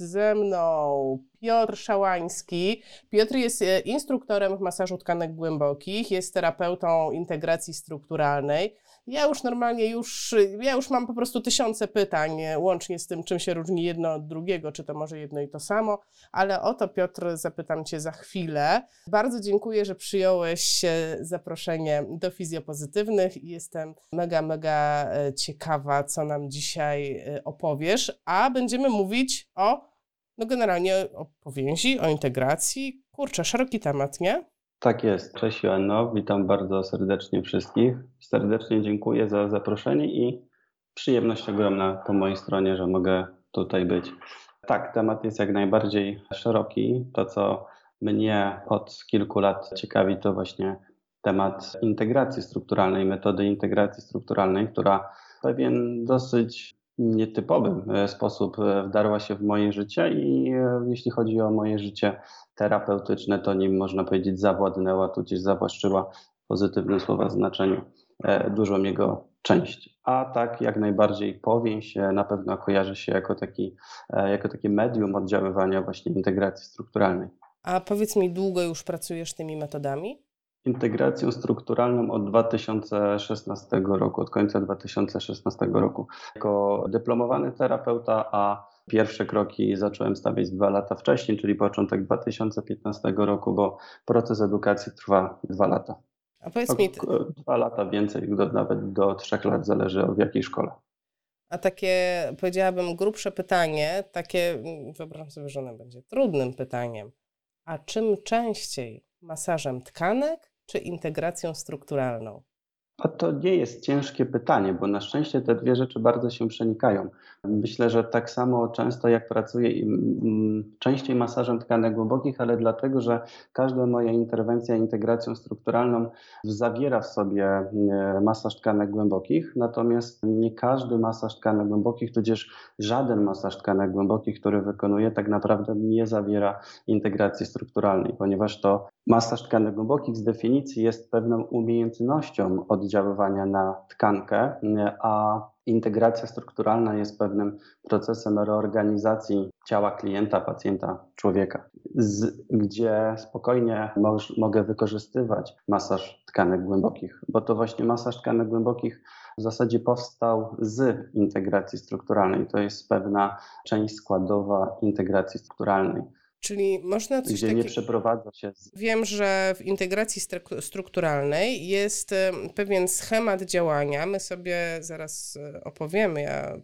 jest ze mną Piotr Szałański. Piotr jest e, instruktorem w masażu tkanek głębokich, jest terapeutą integracji strukturalnej. Ja już normalnie już, ja już mam po prostu tysiące pytań, e, łącznie z tym, czym się różni jedno od drugiego, czy to może jedno i to samo, ale o to Piotr zapytam Cię za chwilę. Bardzo dziękuję, że przyjąłeś e, zaproszenie do Fizjopozytywnych i jestem mega, mega ciekawa, co nam dzisiaj opowiesz, a będziemy mówić o no generalnie o powięzi, o integracji. Kurczę, szeroki temat, nie? Tak jest. Cześć Joanno, witam bardzo serdecznie wszystkich. Serdecznie dziękuję za zaproszenie i przyjemność ogromna po mojej stronie, że mogę tutaj być. Tak, temat jest jak najbardziej szeroki. To, co mnie od kilku lat ciekawi, to właśnie temat integracji strukturalnej, metody integracji strukturalnej, która w pewien dosyć nietypowy e, sposób e, wdarła się w moje życie i e, jeśli chodzi o moje życie terapeutyczne, to nim można powiedzieć zawładnęła, tudzież zawłaszczyła w pozytywnym słowa znaczeniu dużą jego część. A tak jak najbardziej powięź na pewno kojarzy się jako, taki, jako takie medium oddziaływania właśnie integracji strukturalnej. A powiedz mi, długo już pracujesz tymi metodami? Integracją strukturalną od 2016 roku, od końca 2016 roku. Jako dyplomowany terapeuta, a pierwsze kroki zacząłem stawiać dwa lata wcześniej, czyli początek 2015 roku, bo proces edukacji trwa dwa lata. A powiedz mi... Dwa lata więcej, nawet do trzech lat, zależy od jakiej szkole. A takie, powiedziałabym, grubsze pytanie, takie, wyobrażam sobie, że ono będzie trudnym pytaniem. A czym częściej? Masażem tkanek czy integracją strukturalną? A to nie jest ciężkie pytanie, bo na szczęście te dwie rzeczy bardzo się przenikają. Myślę, że tak samo często jak pracuję mm, częściej masażem tkanek głębokich, ale dlatego, że każda moja interwencja integracją strukturalną zawiera w sobie e, masaż tkanek głębokich, natomiast nie każdy masaż tkanek głębokich, tudzież żaden masaż tkanek głębokich, który wykonuję, tak naprawdę nie zawiera integracji strukturalnej, ponieważ to masaż tkanek głębokich z definicji jest pewną umiejętnością oddziaływania na tkankę, a integracja strukturalna jest pewnym procesem reorganizacji ciała klienta, pacjenta, człowieka, z, gdzie spokojnie moż, mogę wykorzystywać masaż tkanek głębokich, bo to właśnie masaż tkanek głębokich w zasadzie powstał z integracji strukturalnej. To jest pewna część składowa integracji strukturalnej. Czyli można coś Gdzie nie przeprowadza się. Z... Wiem, że w integracji strukturalnej jest pewien schemat działania. My sobie zaraz e, opowiemy, ja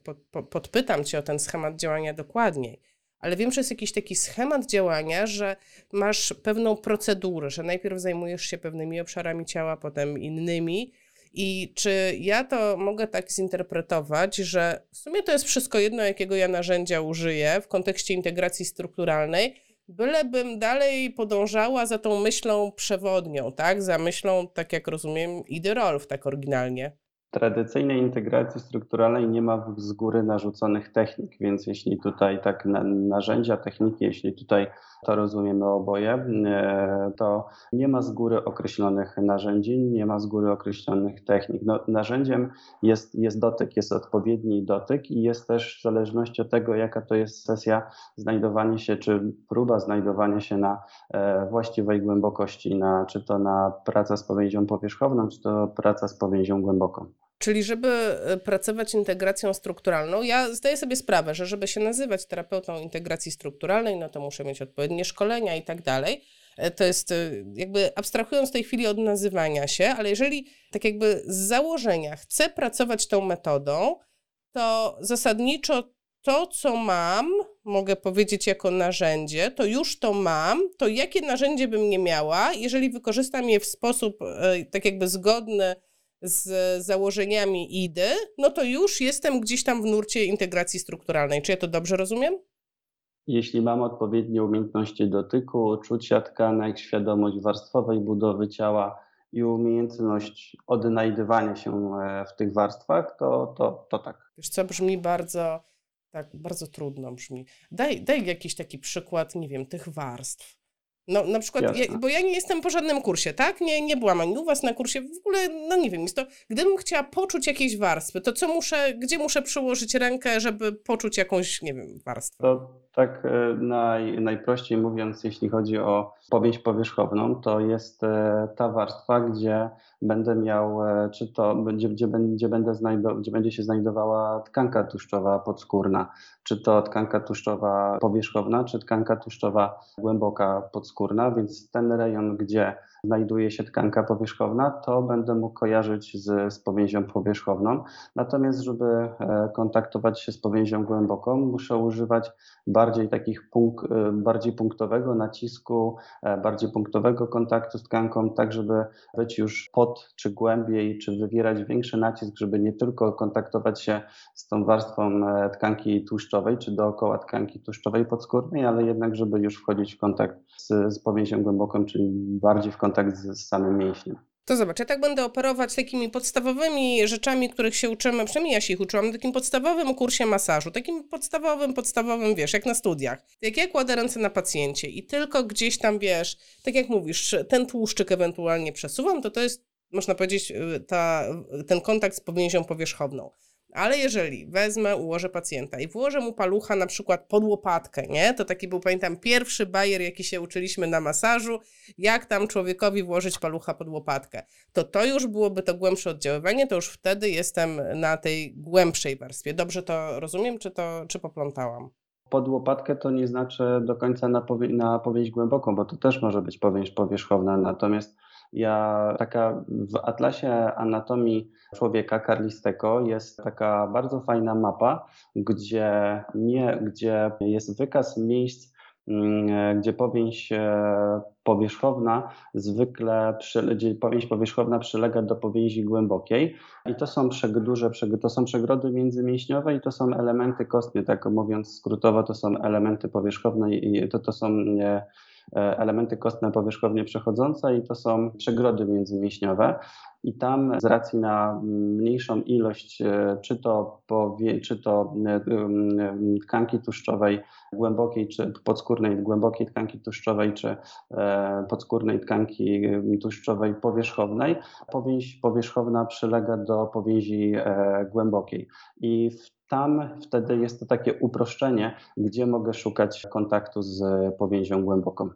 podpytam Cię o ten schemat działania dokładniej. Ale wiem, że jest jakiś taki schemat działania, że masz pewną procedurę, że najpierw zajmujesz się pewnymi obszarami ciała, potem innymi. I czy ja to mogę tak zinterpretować, że w sumie to jest wszystko jedno, jakiego ja narzędzia użyję w kontekście integracji strukturalnej, bylebym dalej podążała za tą myślą przewodnią, tak? Za myślą, tak jak rozumiem, Idy Rolf, tak oryginalnie. Tradycyjnej integracji strukturalnej nie ma z góry narzuconych technik, więc jeśli tutaj tak na, narzędzia, techniki, jeśli tutaj to rozumiemy oboje, e, to nie ma z góry określonych narzędzi, nie ma z góry określonych technik. No, narzędziem jest, jest dotyk, jest odpowiedni dotyk i jest też w zależności od tego, jaka to jest sesja, znajdowanie się, czy próba znajdowania się na e, właściwej głębokości, na, czy to na praca z powięzią powierzchowną, czy to praca z powięzią głęboką. Czyli, żeby e, pracować integracją strukturalną, ja zdaję sobie sprawę, że żeby się nazywać terapeutą integracji strukturalnej, no to muszę mieć odpowiednie szkolenia i tak dalej. E, to jest e, jakby abstrahując w tej chwili od nazywania się, ale jeżeli tak jakby z założenia chcę pracować tą metodą, to zasadniczo to, co mam, mogę powiedzieć jako narzędzie, to już to mam, to jakie narzędzie bym nie miała, jeżeli wykorzystam je w sposób tak jakby zgodny z założeniami IDY, no to już jestem gdzieś tam w nurcie integracji strukturalnej. Czy ja to dobrze rozumiem? Jeśli mam odpowiednie umiejętności dotyku, czucia tkanek, świadomość warstwowej budowy ciała i umiejętność odnajdywania się e, w tych warstwach, to, to, to tak. Wiesz co, brzmi bardzo, tak, bardzo trudno brzmi. Daj, daj jakiś taki przykład, nie wiem, tych warstw. No na przykład, ja, bo ja nie jestem po żadnym kursie, tak? Nie, nie byłam ani u was na kursie, w ogóle, no nie wiem, jest to, gdybym chciała poczuć jakieś warstwy, to co muszę, gdzie muszę przyłożyć rękę, żeby poczuć jakąś, nie wiem, warstwę? To tak e, naj, najprościej mówiąc, jeśli chodzi o powieść powierzchowną, to jest e, ta warstwa, gdzie będę miał, e, czy to będzie, gdzie, gdzie, będę gdzie będzie się znajdowała tkanka tłuszczowa podskórna, czy to tkanka tłuszczowa powierzchowna, czy tkanka tłuszczowa głęboka podskórna, więc ten rejon, gdzie znajduje się tkanka powierzchowna, to będę mógł kojarzyć z, z powięzią powierzchowną. Natomiast, żeby kontaktować się z powięzią głęboką, muszę używać bardziej takich punkt, e, bardziej punktowego nacisku, e, bardziej punktowego kontaktu z tkanką, tak żeby być już pod czy głębiej, czy wywierać większy nacisk, żeby nie tylko kontaktować się z tą warstwą e, tkanki tłuszczowej, czy dookoła tkanki tłuszczowej podskórnej, ale jednak, żeby już wchodzić w kontakt z, z powięzią głęboką, czyli bardziej w kontakt z, z samym mięśniem. To zobacz, ja tak będę operować takimi podstawowymi rzeczami, których się uczymy, przynajmniej ja się ich uczyłam, na takim podstawowym kursie masażu, takim podstawowym, podstawowym, wiesz, jak na studiach. Jak ja kładę ręce na pacjencie i tylko gdzieś tam, wiesz, tak jak mówisz, ten tłuszczyk ewentualnie przesuwam, to to jest, można powiedzieć, y, ta, ten kontakt z powięzią powierzchowną. Ale jeżeli wezmę, ułożę pacjenta i włożę mu palucha na przykład pod łopatkę, nie? To taki był, pamiętam, pierwszy bajer, jaki się uczyliśmy na masażu, jak tam człowiekowi włożyć palucha pod łopatkę. To to już byłoby to głębsze oddziaływanie, to już wtedy jestem na tej głębszej warstwie. Dobrze to rozumiem, czy to, czy poplątałam? Pod łopatkę to nie znaczy do końca na, powie, na głęboką, bo to też może być powieść powierzchowna, natomiast ja taka w atlasie anatomii człowieka karlistego jest taka bardzo fajna mapa, gdzie, nie, gdzie jest wykaz miejsc, mm, gdzie powięź e, powierzchowna zwykle, gdzie powięź powierzchowna przylega do powięzi głębokiej. I to są duże, to są przegrody międzymięśniowe i to są elementy kostne, tak mówiąc skrótowo, to są elementy powierzchowne i to, to są elementy kostne powierzchownie przechodzące i to są przegrody międzymięśniowe. I tam z racji na mniejszą ilość, e, czy to, powie, czy to e, tkanki tłuszczowej głębokiej, czy podskórnej, głębokiej tkanki tłuszczowej, czy podskórnej tkanki tłuszczowej powierzchownej, powięź powierzchowna przylega do powięzi głębokiej. I w tam wtedy jest to takie uproszczenie, gdzie mogę szukać kontaktu z powięzią głęboką.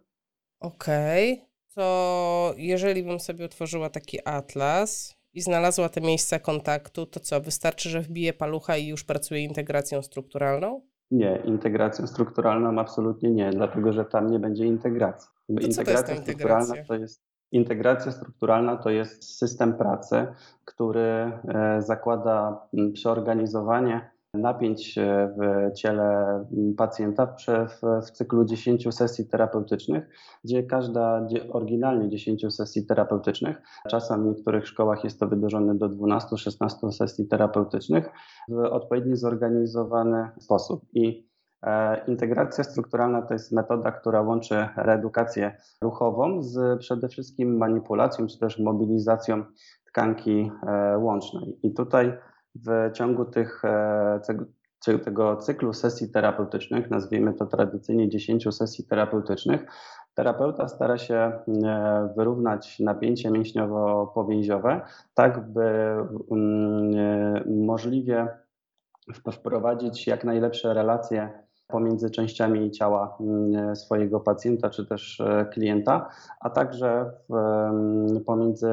Okej, okay. to jeżeli bym sobie otworzyła taki atlas i znalazła te miejsca kontaktu, to co, wystarczy, że wbiję palucha i już pracuję integracją strukturalną? Nie, integracją strukturalną absolutnie nie, dlatego że tam nie będzie integracji. To integracja to strukturalna to jest Integracja strukturalna to jest system pracy, który e, zakłada przeorganizowanie napięć e, w ciele pacjenta w, w, w, cyklu 10 sesji terapeutycznych, gdzie każda, oryginalnie 10 sesji terapeutycznych, czasem w niektórych szkołach jest to wydłużone do 12-16 sesji terapeutycznych w odpowiednio zorganizowany sposób. I e, Integracja strukturalna to jest metoda, która łączy reedukację ruchową z przede wszystkim manipulacją czy też mobilizacją tkanki e, łącznej. I tutaj w ciągu tych, e, tego cyklu sesji terapeutycznych, nazwijmy to tradycyjnie 10 sesji terapeutycznych, terapeuta stara się e, wyrównać napięcie mięśniowo-powięziowe, tak by mm, e, możliwie wprowadzić jak najlepsze relacje pomiędzy częściami ciała mm, swojego pacjenta czy też e, klienta, a także pomiędzy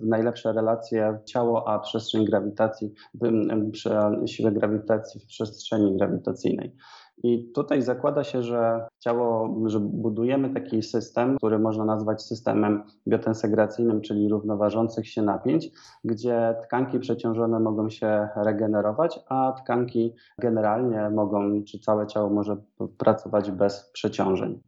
najlepsze relacje ciało a przestrzeń grawitacji, siłę grawitacji w przestrzeni grawitacyjnej. I tutaj zakłada się, że ciało, że budujemy taki system, który można nazwać systemem biotensegracyjnym, czyli równoważących się napięć, gdzie tkanki przeciążone mogą się regenerować, a tkanki generalnie mogą, czy całe ciało może pracować bez przeciążeń.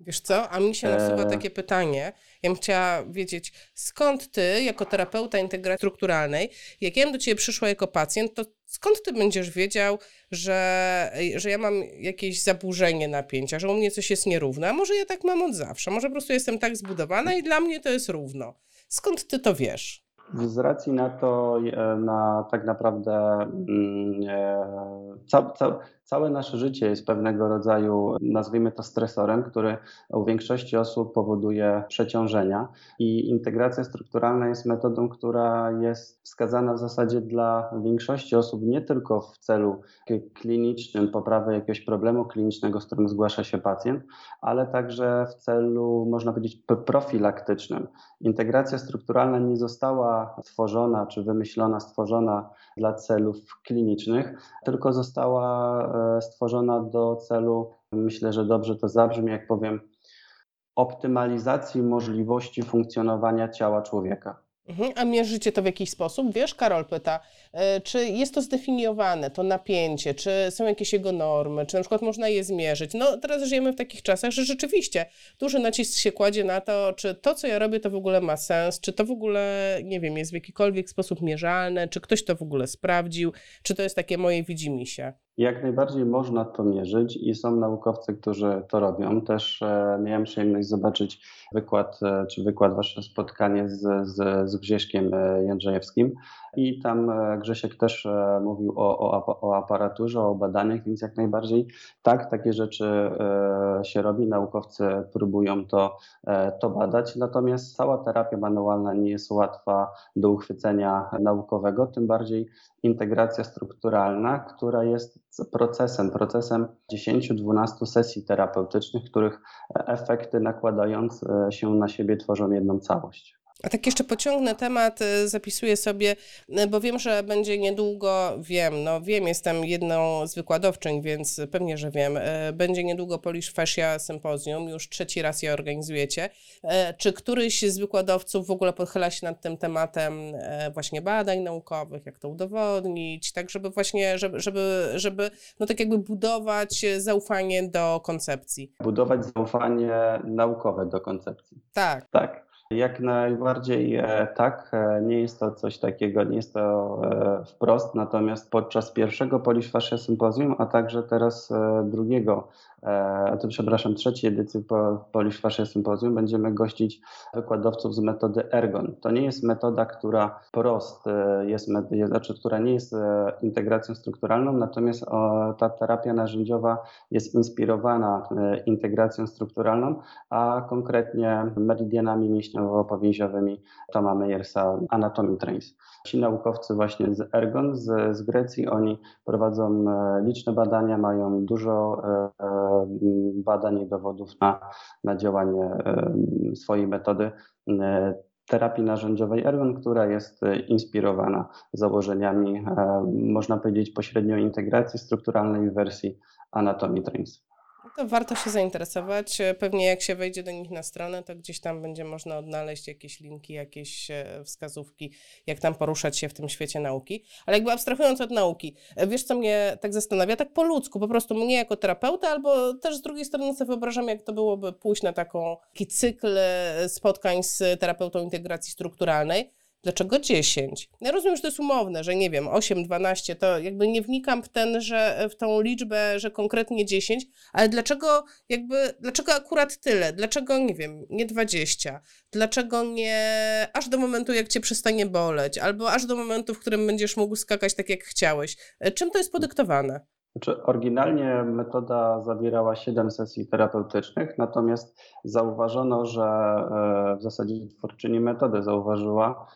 Wiesz co, a mi się nasuwa e. takie pytanie. Ja bym chciała wiedzieć, skąd ty, jako terapeuta integracji strukturalnej, jak ja bym do ciebie przyszła jako pacjent, to skąd ty będziesz wiedział, że, że ja mam jakieś zaburzenie napięcia, że u mnie coś jest nierówne? A może ja tak mam od zawsze? Może po prostu jestem tak zbudowana i dla mnie to jest równo. Skąd ty to wiesz? Z racji na to, e, na tak naprawdę mm, ca, ca, całe nasze życie jest pewnego rodzaju, nazwijmy to stresorem, który u większości osób powoduje przeciążenia i integracja strukturalna jest metodą, która jest wskazana w zasadzie dla większości osób nie tylko w celu klinicznym, poprawy jakiegoś problemu klinicznego, z którym zgłasza się pacjent, ale także w celu, można powiedzieć, profilaktycznym. Integracja strukturalna nie została stworzona czy wymyślona, stworzona dla celów klinicznych, tylko została stworzona do celu, myślę, że dobrze to zabrzmi, jak powiem, optymalizacji możliwości funkcjonowania ciała człowieka. Mhm. A mierzycie to w jakiś sposób? Wiesz, Karol pyta, e, czy jest to zdefiniowane, to napięcie, czy są jakieś jego normy, czy na przykład można je zmierzyć? No teraz żyjemy w takich czasach, że rzeczywiście duży nacisk się kładzie na to, czy to, co ja robię, to w ogóle ma sens, czy to w ogóle, nie wiem, jest w jakikolwiek sposób mierzalne, czy ktoś to w ogóle sprawdził, czy to jest takie moje widzimisię. Jak najbardziej można to mierzyć i są naukowcy, którzy to robią. Też e, miałem przyjemność zobaczyć wykład, e, czy wykład, wasze spotkanie z, z, z Grześkiem e, Jędrzejewskim i tam Grzesiek też mówił o, o, o aparaturze, o badaniach, więc jak najbardziej tak, takie rzeczy się robi. Naukowcy próbują to, to badać, natomiast cała terapia manualna nie jest łatwa do uchwycenia naukowego, tym bardziej integracja strukturalna, która jest procesem, procesem 10-12 sesji terapeutycznych, których efekty nakładając e, się na siebie tworzą jedną całość. A tak jeszcze pociągnę temat, y, zapisuję sobie, y, bo wiem, że będzie niedługo, wiem, no wiem, jestem jedną z wykładowczyń, więc pewnie, że wiem, y, będzie niedługo Polish Fascia Sympozjum, już trzeci raz je organizujecie. Czy któryś z wykładowców w ogóle pochyla się nad tym tematem właśnie badań naukowych, jak to udowodnić, tak żeby właśnie, żeby, żeby, żeby no tak jakby budować zaufanie do koncepcji. Budować zaufanie naukowe do koncepcji. Tak. Tak. Jak najbardziej e, tak, e, nie jest to coś takiego, nie jest to e, wprost, natomiast podczas pierwszego Polish Fascia Sympozjum, a także teraz drugiego E, to przepraszam, trzeciej edycji Polish Fascia Sympozjum będziemy gościć wykładowców z metody Ergon. To nie jest metoda, która prost e, jest, znaczy, która nie jest e, integracją strukturalną, natomiast ta terapia narzędziowa jest inspirowana integracją strukturalną, a konkretnie meridianami mięśniowo-powięziowymi Toma Meyersa Anatomy Trains. Ci naukowcy właśnie z Ergon, z, z Grecji, oni prowadzą liczne badania, mają dużo badań i dowodów na, na działanie swojej metody terapii narzędziowej Ergon, która jest inspirowana założeniami, można powiedzieć, pośrednio integracji strukturalnej wersji Anatomy Trains to warto się zainteresować. Pewnie jak się wejdzie do nich na stronę, to gdzieś tam będzie można odnaleźć jakieś linki, jakieś e, wskazówki, jak tam poruszać się w tym świecie nauki. Ale jakby abstrahując od nauki, e, wiesz co mnie tak zastanawia, tak po ludzku, po prostu mnie jako terapeuta, albo też z drugiej strony sobie wyobrażam, jak to byłoby pójść na taką, taki cykl e, spotkań z terapeutą integracji strukturalnej, Dlaczego 10? Ja rozumiem, że to jest umowne, że nie wiem, 8, 12, to jakby nie wnikam w ten, że w tą liczbę, że konkretnie 10, ale dlaczego jakby, dlaczego akurat tyle? Dlaczego, nie wiem, nie 20? Dlaczego nie aż do momentu, jak cię przestanie boleć, albo aż do momentu, w którym będziesz mógł skakać tak, jak chciałeś? E, czym to jest podyktowane? Znaczy, oryginalnie metoda zawierała 7 sesji terapeutycznych, natomiast zauważono, że e, w zasadzie twórczyni metody zauważyła,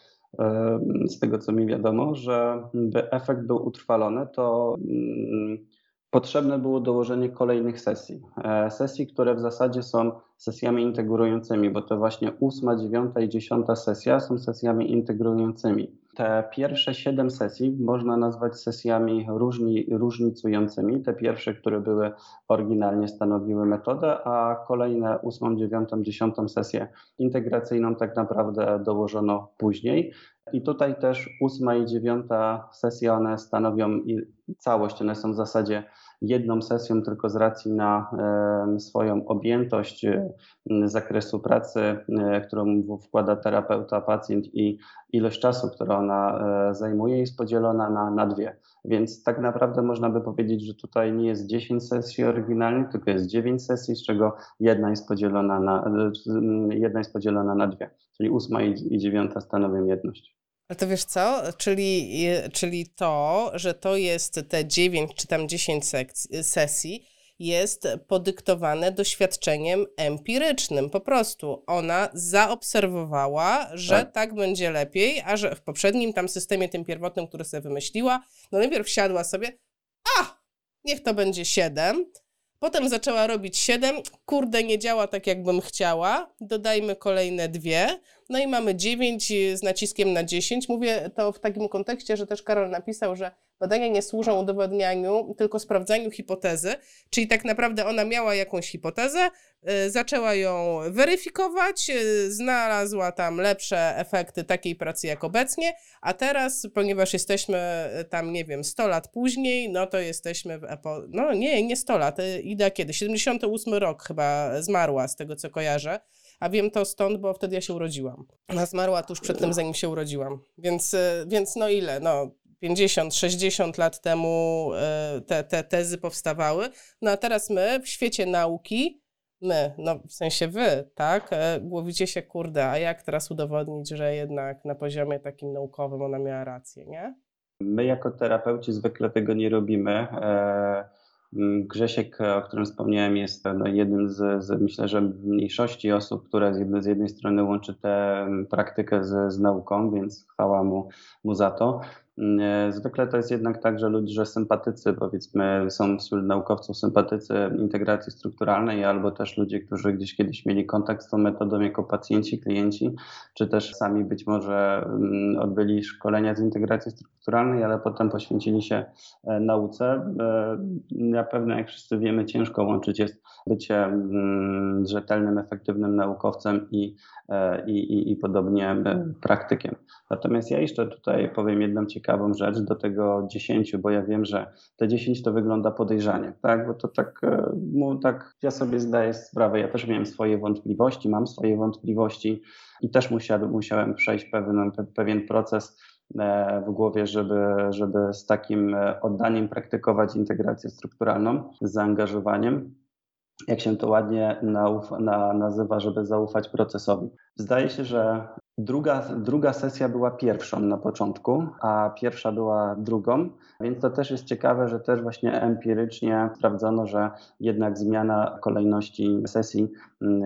z tego co mi wiadomo, że by efekt był utrwalony, to mm, potrzebne było dołożenie kolejnych sesji. E, sesji, które w zasadzie są sesjami integrującymi, bo to właśnie ósma, dziewiąta i dziesiąta sesja są sesjami integrującymi. Te pierwsze siedem sesji można nazwać sesjami różni, różnicującymi. Te pierwsze, które były oryginalnie stanowiły metodę, a kolejne ósmą, dziewiątą, dziesiątą sesję integracyjną tak naprawdę dołożono później. I tutaj też ósma i dziewiąta sesja, one stanowią całość, one są w zasadzie jedną sesją tylko z racji na swoją objętość zakresu pracy, którą wkłada terapeuta, pacjent i ilość czasu, którą ona e, zajmuje, jest podzielona na, na dwie. Więc tak naprawdę można by powiedzieć, że tutaj nie jest 10 sesji oryginalnych, tylko jest 9 sesji, z czego jedna jest podzielona na, jedna jest podzielona na dwie, czyli ósma i dziewiąta stanowią jedność. A to wiesz co? Czyli, czyli to, że to jest te 9 czy tam 10 sekcji, sesji, jest podyktowane doświadczeniem empirycznym. Po prostu ona zaobserwowała, że tak. tak. będzie lepiej, a że w poprzednim tam systemie, tym pierwotnym, który sobie wymyśliła, no najpierw siadła sobie, a niech to będzie 7. Potem zaczęła robić 7, kurde, nie działa tak, jakbym chciała. Dodajmy kolejne dwie. No i mamy 9 z naciskiem na 10. Mówię to w takim kontekście, że też Karol napisał, że badania nie służą udowodnianiu, tylko sprawdzaniu hipotezy. Czyli tak naprawdę ona miała jakąś hipotezę, y, zaczęła ją weryfikować, y, znalazła tam lepsze efekty takiej pracy jak obecnie, a teraz, ponieważ jesteśmy y, tam, nie wiem, 100 lat później, no to jesteśmy w epo... No nie, nie 100 lat, idę kiedy? 78 rok chyba zmarła, z tego co kojarzę. A wiem to stąd, bo wtedy ja się urodziłam. Ona zmarła tuż przed tym, zanim się urodziłam. Więc, więc no ile? No 50, 60 lat temu e, te, te tezy powstawały. No a teraz my w świecie nauki, my, no w sensie wy, tak, e, głowicie się, kurde, a jak teraz udowodnić, że jednak na poziomie takim naukowym ona miała rację, nie? My jako terapeuci zwykle tego nie robimy. E, Grzesiek, o którym wspomniałem, jest no, jednym z, z, myślę, że mniejszości osób, które z jednej, z jednej strony łączy tę praktykę z, z nauką, więc chwała mu, mu za to. E, zwykle to jest jednak tak, że ludzie, sympatycy, powiedzmy, są wśród naukowców sympatycy integracji strukturalnej, albo też ludzie, którzy gdzieś kiedyś mieli kontakt z tą metodą jako pacjenci, klienci, czy też sami być może mm, odbyli szkolenia z integracji strukturalnej, ale potem poświęcili się e, nauce. E, na pewno, jak wszyscy wiemy, ciężko łączyć jest bycie mm, rzetelnym, efektywnym naukowcem i, i, i, i podobnie praktykiem. Natomiast ja jeszcze tutaj powiem jedną ciekawą rzecz do tego 10, bo ja wiem, że te 10 to wygląda podejrzanie, tak? Bo to tak, no, tak ja sobie zdaję sprawę, ja też miałem swoje wątpliwości, mam swoje wątpliwości i też musiałem, musiałem przejść pewien, pewien proces e, w głowie, żeby, żeby z takim e, oddaniem praktykować integrację strukturalną, z zaangażowaniem jak się to ładnie na, nazywa, żeby zaufać procesowi. Zdaje się, że druga, druga sesja była pierwszą na początku, a pierwsza była drugą, więc to też jest ciekawe, że też właśnie empirycznie sprawdzono, że jednak zmiana kolejności sesji mm,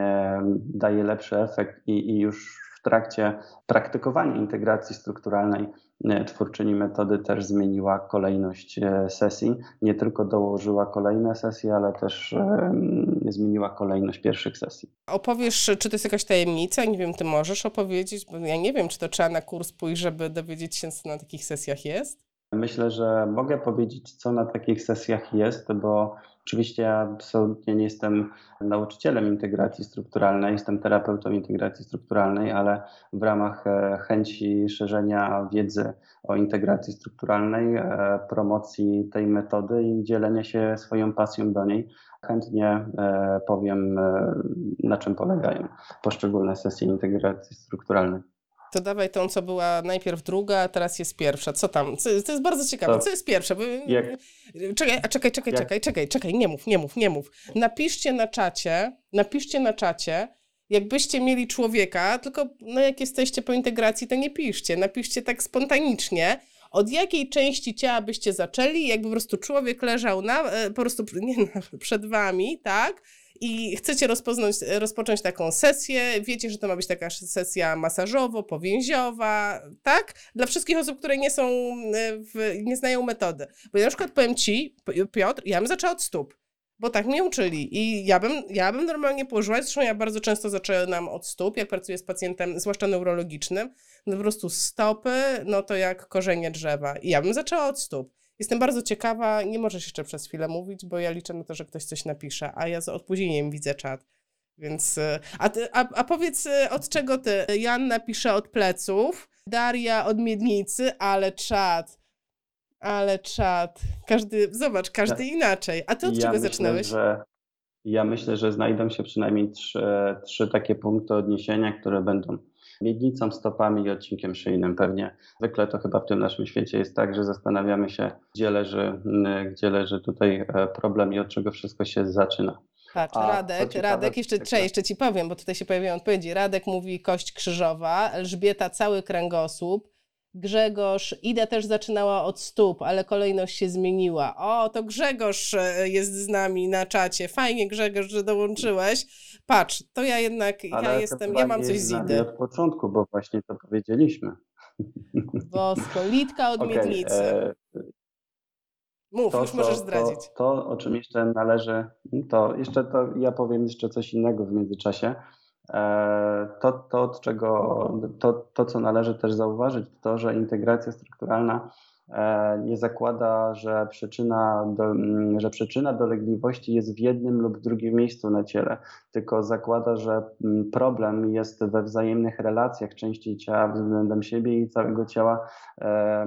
daje lepszy efekt i, i już w trakcie praktykowania integracji strukturalnej E, twórczyni metody też zmieniła kolejność e, sesji. Nie tylko dołożyła kolejne sesje, ale też e, zmieniła kolejność pierwszych sesji. Opowiesz, czy to jest jakaś tajemnica? Nie wiem, ty możesz opowiedzieć, bo ja nie wiem, czy to trzeba na kurs pójść, żeby dowiedzieć się, co na takich sesjach jest? Myślę, że mogę powiedzieć, co na takich sesjach jest, bo oczywiście ja absolutnie nie jestem nauczycielem integracji strukturalnej, jestem terapeutą integracji strukturalnej, ale w ramach e, chęci szerzenia wiedzy o integracji strukturalnej, e, promocji tej metody i dzielenia się swoją pasją do niej, chętnie e, powiem, na czym polegają poszczególne sesje integracji strukturalnej to dawaj tą, co była najpierw druga, a teraz jest pierwsza. Co tam? Co, to jest bardzo ciekawe. Co jest pierwsze? Jak... Czekaj, a czekaj, czekaj, Jak... czekaj, czekaj, czekaj, nie mów, nie mów, nie mów. Napiszcie na czacie, napiszcie na czacie, jakbyście mieli człowieka, tylko no jak jesteście po integracji, to nie piszcie, napiszcie tak spontanicznie, od jakiej części ciała byście zaczęli, jakby po prostu człowiek leżał na, e, po prostu nie, przed wami, tak? I chcecie rozpocząć taką sesję, wiecie, że to ma być taka sesja masażowo-powięziowa, tak? Dla wszystkich osób, które nie są, e, w, nie znają metody. Bo ja na przykład powiem Ci, Piotr, ja bym zaczęła od stóp, bo tak mnie uczyli i ja bym, ja bym normalnie położyła, zresztą ja bardzo często zaczynam od stóp, jak pracuję z pacjentem, zwłaszcza neurologicznym, no po prostu stopy, no to jak korzenie drzewa i ja bym zaczęła od stóp. Jestem bardzo ciekawa, nie możesz jeszcze przez chwilę mówić, bo ja liczę na to, że ktoś coś napisze, a ja z opóźnieniem widzę czat. Więc, e, a, ty, a, a powiedz e, od czego ty? Jan napisze od pleców, Daria od miednicy, ale czat. Ale czat. Każdy, zobacz, każdy ja, inaczej. A ty od ja czego myślę, zaczynałeś? Że, ja myślę, że znajdą się przynajmniej trzy, trzy takie punkty odniesienia, które będą miednicą, stopami i odcinkiem szyjnym pewnie. Zwykle to chyba w tym naszym świecie jest tak, że zastanawiamy się, gdzie leży, gdzie leży tutaj e, problem i od czego wszystko się zaczyna. Patrz, A, Radek, ciekawe, Radek, jeszcze, ciekawe. jeszcze ci powiem, bo tutaj się pojawiają odpowiedzi. Radek mówi kość krzyżowa, Elżbieta cały kręgosłup, Grzegorz, Ida też zaczynała od stóp, ale kolejność się zmieniła. O, to Grzegorz e, jest z nami na czacie. Fajnie, Grzegorz, że dołączyłeś. Patrz, to ja jednak, ale ja jestem, ja mam coś z Idy. od początku, bo właśnie to powiedzieliśmy. Bosko, Litka od okay, Miednicy. E... Mów, to, już możesz zdradzić. To, to, o czym jeszcze należy, to jeszcze to ja powiem jeszcze coś innego w międzyczasie. E, to, to, od czego, to, to, co należy też zauważyć, to, że integracja strukturalna e, nie zakłada, że przyczyna, do, że przyczyna dolegliwości jest w jednym lub drugim miejscu na ciele, tylko zakłada, że problem jest we wzajemnych relacjach części ciała względem siebie i całego ciała e,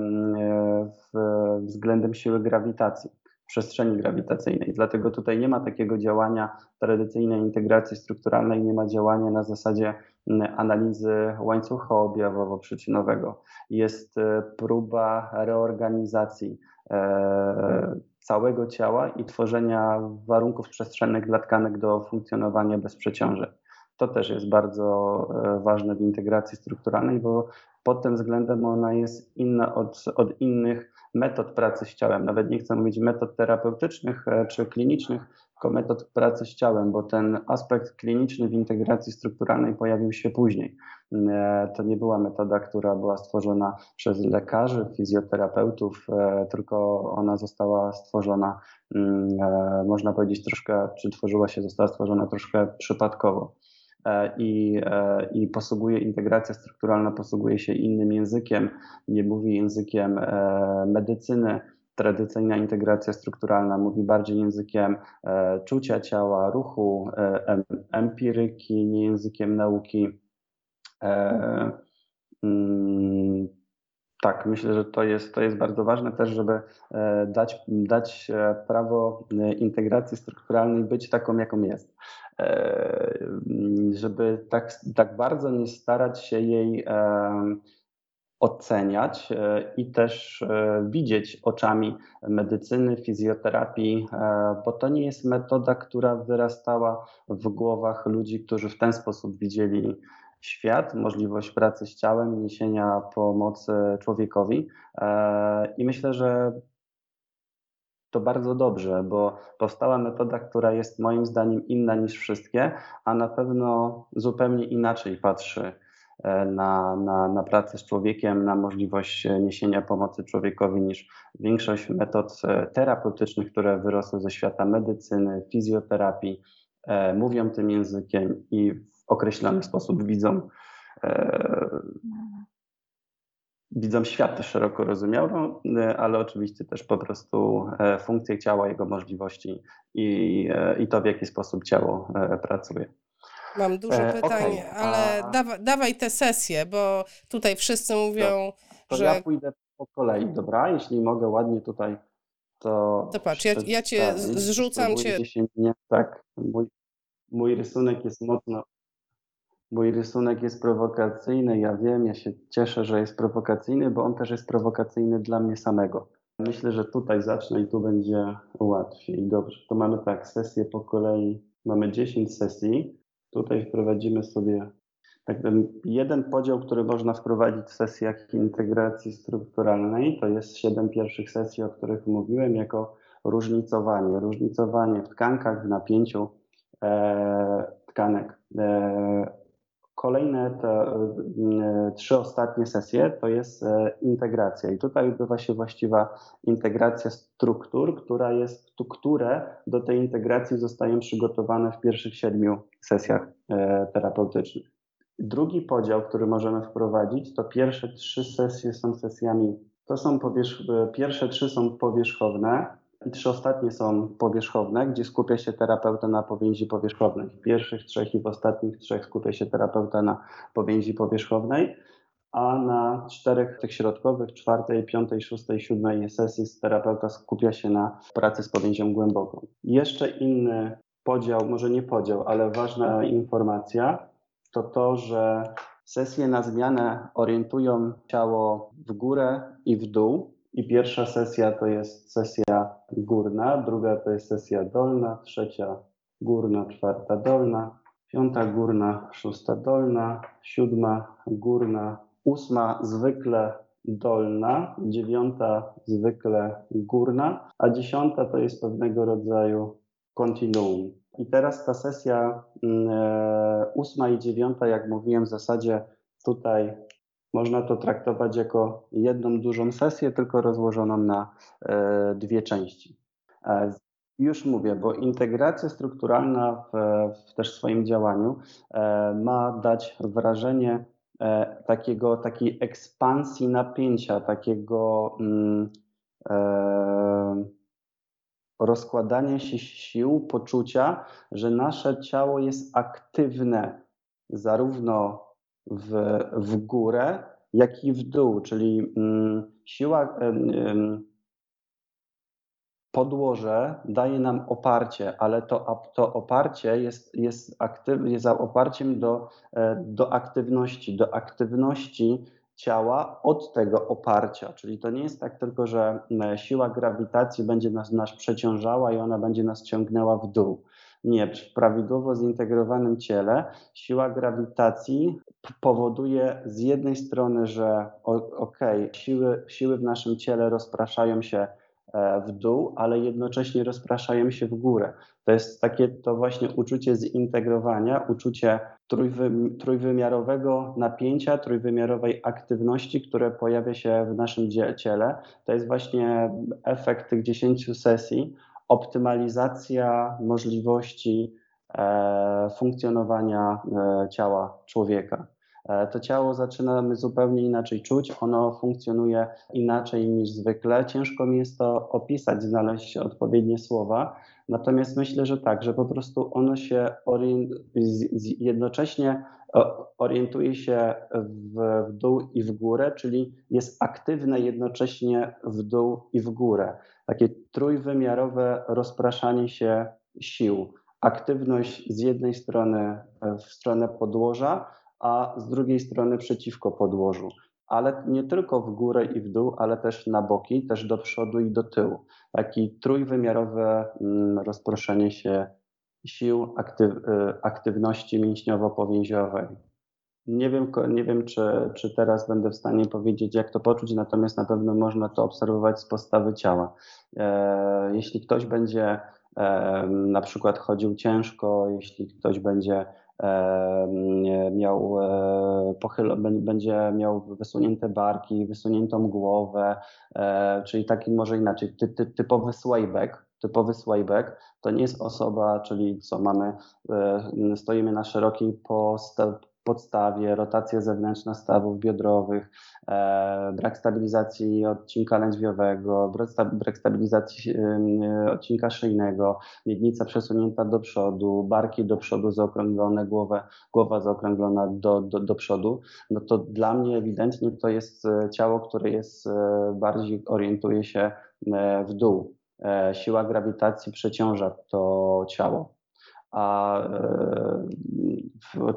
względem siły grawitacji przestrzeni grawitacyjnej. Dlatego tutaj nie ma takiego działania tradycyjnej integracji strukturalnej, nie ma działania na zasadzie mm, analizy łańcucha objawowo-przyczynowego. Jest e, próba reorganizacji e, całego ciała i tworzenia warunków przestrzennych dla tkanek do funkcjonowania bez przeciążeń. To też jest bardzo e, ważne w integracji strukturalnej, bo pod tym względem ona jest inna od, od innych metod pracy z ciałem. Nawet nie chcę mówić metod terapeutycznych e, czy klinicznych, tylko metod pracy z ciałem, bo ten aspekt kliniczny w integracji strukturalnej pojawił się później. E, to nie była metoda, która była stworzona przez lekarzy, fizjoterapeutów, e, tylko ona została stworzona, mm, można powiedzieć, troszkę, czy tworzyła się, została stworzona troszkę przypadkowo. E, i, e, i posługuje, integracja strukturalna posługuje się innym językiem, nie mówi językiem e, medycyny. Tradycyjna integracja strukturalna mówi bardziej językiem czucia ciała, ruchu, empiryki, nie językiem nauki. Mm, tak, myślę, że to jest, to jest bardzo ważne też, żeby dać, dać prawo integracji strukturalnej być taką, jaką jest. E, żeby tak, tak bardzo nie starać się jej oceniać e, i też e, widzieć oczami medycyny, fizjoterapii, bo to nie jest metoda, która wyrastała w głowach ludzi, którzy w ten sposób widzieli świat, możliwość pracy z ciałem, niesienia pomocy człowiekowi. I myślę, że to bardzo dobrze, bo powstała metoda, która jest moim zdaniem inna niż wszystkie, a na pewno zupełnie inaczej patrzy e, na, na, na pracę z człowiekiem, na możliwość e, niesienia pomocy człowiekowi niż większość metod e, terapeutycznych, które wyrosły ze świata medycyny, fizjoterapii, mówią tym językiem i w określony sposób widzą widzą świat szeroko rozumianą, e, ale oczywiście też po prostu e, funkcje ciała, jego możliwości i, e, i to, w jaki sposób ciało pracuje. Mam dużo pytań, okay. ale A... dawaj, dawaj te sesje, bo tutaj wszyscy mówią, to że... ja pójdę po kolei, dobra? Jeśli mogę ładnie tutaj to... To patrz, ja, ja cię zrzucam cię... Nie, tak, mój, mój rysunek jest mocno Mój rysunek jest prowokacyjny, ja wiem, ja się cieszę, że jest prowokacyjny, bo on też jest prowokacyjny dla mnie samego. Myślę, że tutaj zacznę i tu będzie łatwiej. Dobrze, to mamy tak, sesję po kolei. Mamy 10 sesji. Tutaj wprowadzimy sobie tak, ten jeden podział, który można wprowadzić w sesjach integracji strukturalnej, to jest 7 pierwszych sesji, o których mówiłem, jako różnicowanie. Różnicowanie w tkankach, w napięciu e, tkanek. E, Kolejne te e, trzy ostatnie sesje to jest e, integracja i tutaj odbywa się właściwa integracja struktur, która jest, które do tej integracji zostają przygotowane w pierwszych siedmiu sesjach e, terapeutycznych. Drugi podział, który możemy wprowadzić, to pierwsze trzy sesje są sesjami, to są powierzch, pierwsze trzy są powierzchowne, trzy ostatnie są powierzchowne, gdzie skupia się terapeuta na powięzi powierzchownej. W pierwszych trzech i w ostatnich trzech skupia się terapeuta na powięzi powierzchownej, a na czterech tych środkowych, czwartej, piątej, szóstej, siódmej sesji terapeuta skupia się na pracy z powięzią głęboką. Jeszcze inny podział, może nie podział, ale ważna informacja, to to, że sesje na zmianę orientują ciało w górę i w dół, i pierwsza sesja to jest sesja górna, druga to jest sesja dolna, trzecia górna, czwarta dolna, piąta górna, szósta dolna, siódma górna, ósma zwykle dolna, dziewiąta zwykle górna, a dziesiąta to jest pewnego rodzaju kontinuum. I teraz ta sesja mm, e, ósma i dziewiąta, jak mówiłem, w zasadzie tutaj można to traktować jako jedną dużą sesję, tylko rozłożoną na e, dwie części. E, już mówię, bo integracja strukturalna w, w też swoim działaniu ma dać wrażenie takiego, takiej ekspansji napięcia, takiego mm, rozkładanie się sił, poczucia, że nasze ciało jest aktywne zarówno w, w górę, jak i w dół, czyli mm, siła, podłoże daje nam oparcie, ale to, to oparcie jest, jest, aktyw, jest oparciem do, e, do aktywności, do aktywności ciała od tego oparcia. Czyli to nie jest tak tylko, że siła grawitacji będzie nas, nas przeciążała i ona będzie nas ciągnęła w dół. Nie, w prawidłowo zintegrowanym ciele siła grawitacji powoduje z jednej strony, że ok, siły, siły w naszym ciele rozpraszają się E, w dół, ale jednocześnie rozpraszają się w górę. To jest takie to właśnie uczucie zintegrowania, uczucie trójwy, trójwymiarowego napięcia, trójwymiarowej aktywności, które pojawia się w naszym ciele. To jest właśnie efekt tych 10 sesji, optymalizacja możliwości e, funkcjonowania e, ciała człowieka. E, to ciało zaczynamy zupełnie inaczej czuć, ono funkcjonuje inaczej niż zwykle. Ciężko mi jest to opisać, znaleźć odpowiednie słowa. Natomiast myślę, że tak, że po prostu ono się jednocześnie orientuje się w, w dół i w górę, czyli jest aktywne jednocześnie w dół i w górę. Takie trójwymiarowe rozpraszanie się sił. Aktywność z jednej strony w stronę podłoża, a z drugiej strony przeciwko podłożu. Ale nie tylko w górę i w dół, ale też na boki, też do przodu i do tyłu. Taki trójwymiarowe mm, rozproszenie się sił aktyw, y, aktywności mięśniowo-powięziowej. Nie wiem, nie wiem czy, czy teraz będę w stanie powiedzieć, jak to poczuć, natomiast na pewno można to obserwować z postawy ciała. E, jeśli ktoś będzie e, na przykład chodził ciężko, jeśli ktoś będzie miał e, pochyl, będzie miał wysunięte barki, wysuniętą głowę, e, czyli taki może inaczej, ty, ty, typowy swayback, typowy swayback to nie jest osoba, czyli co mamy, e, stoimy na szerokiej postaw, podstawie, rotacja zewnętrzna stawów biodrowych, e, brak stabilizacji odcinka lędźwiowego, brak stabilizacji e, odcinka szyjnego, miednica przesunięta do przodu, barki do przodu zaokrąglone, głowę, głowa zaokrąglona do, do, do przodu, no to dla mnie ewidentnie to jest e, ciało, które jest bardziej orientuje się w dół. Siła grawitacji przeciąża to ciało. A w,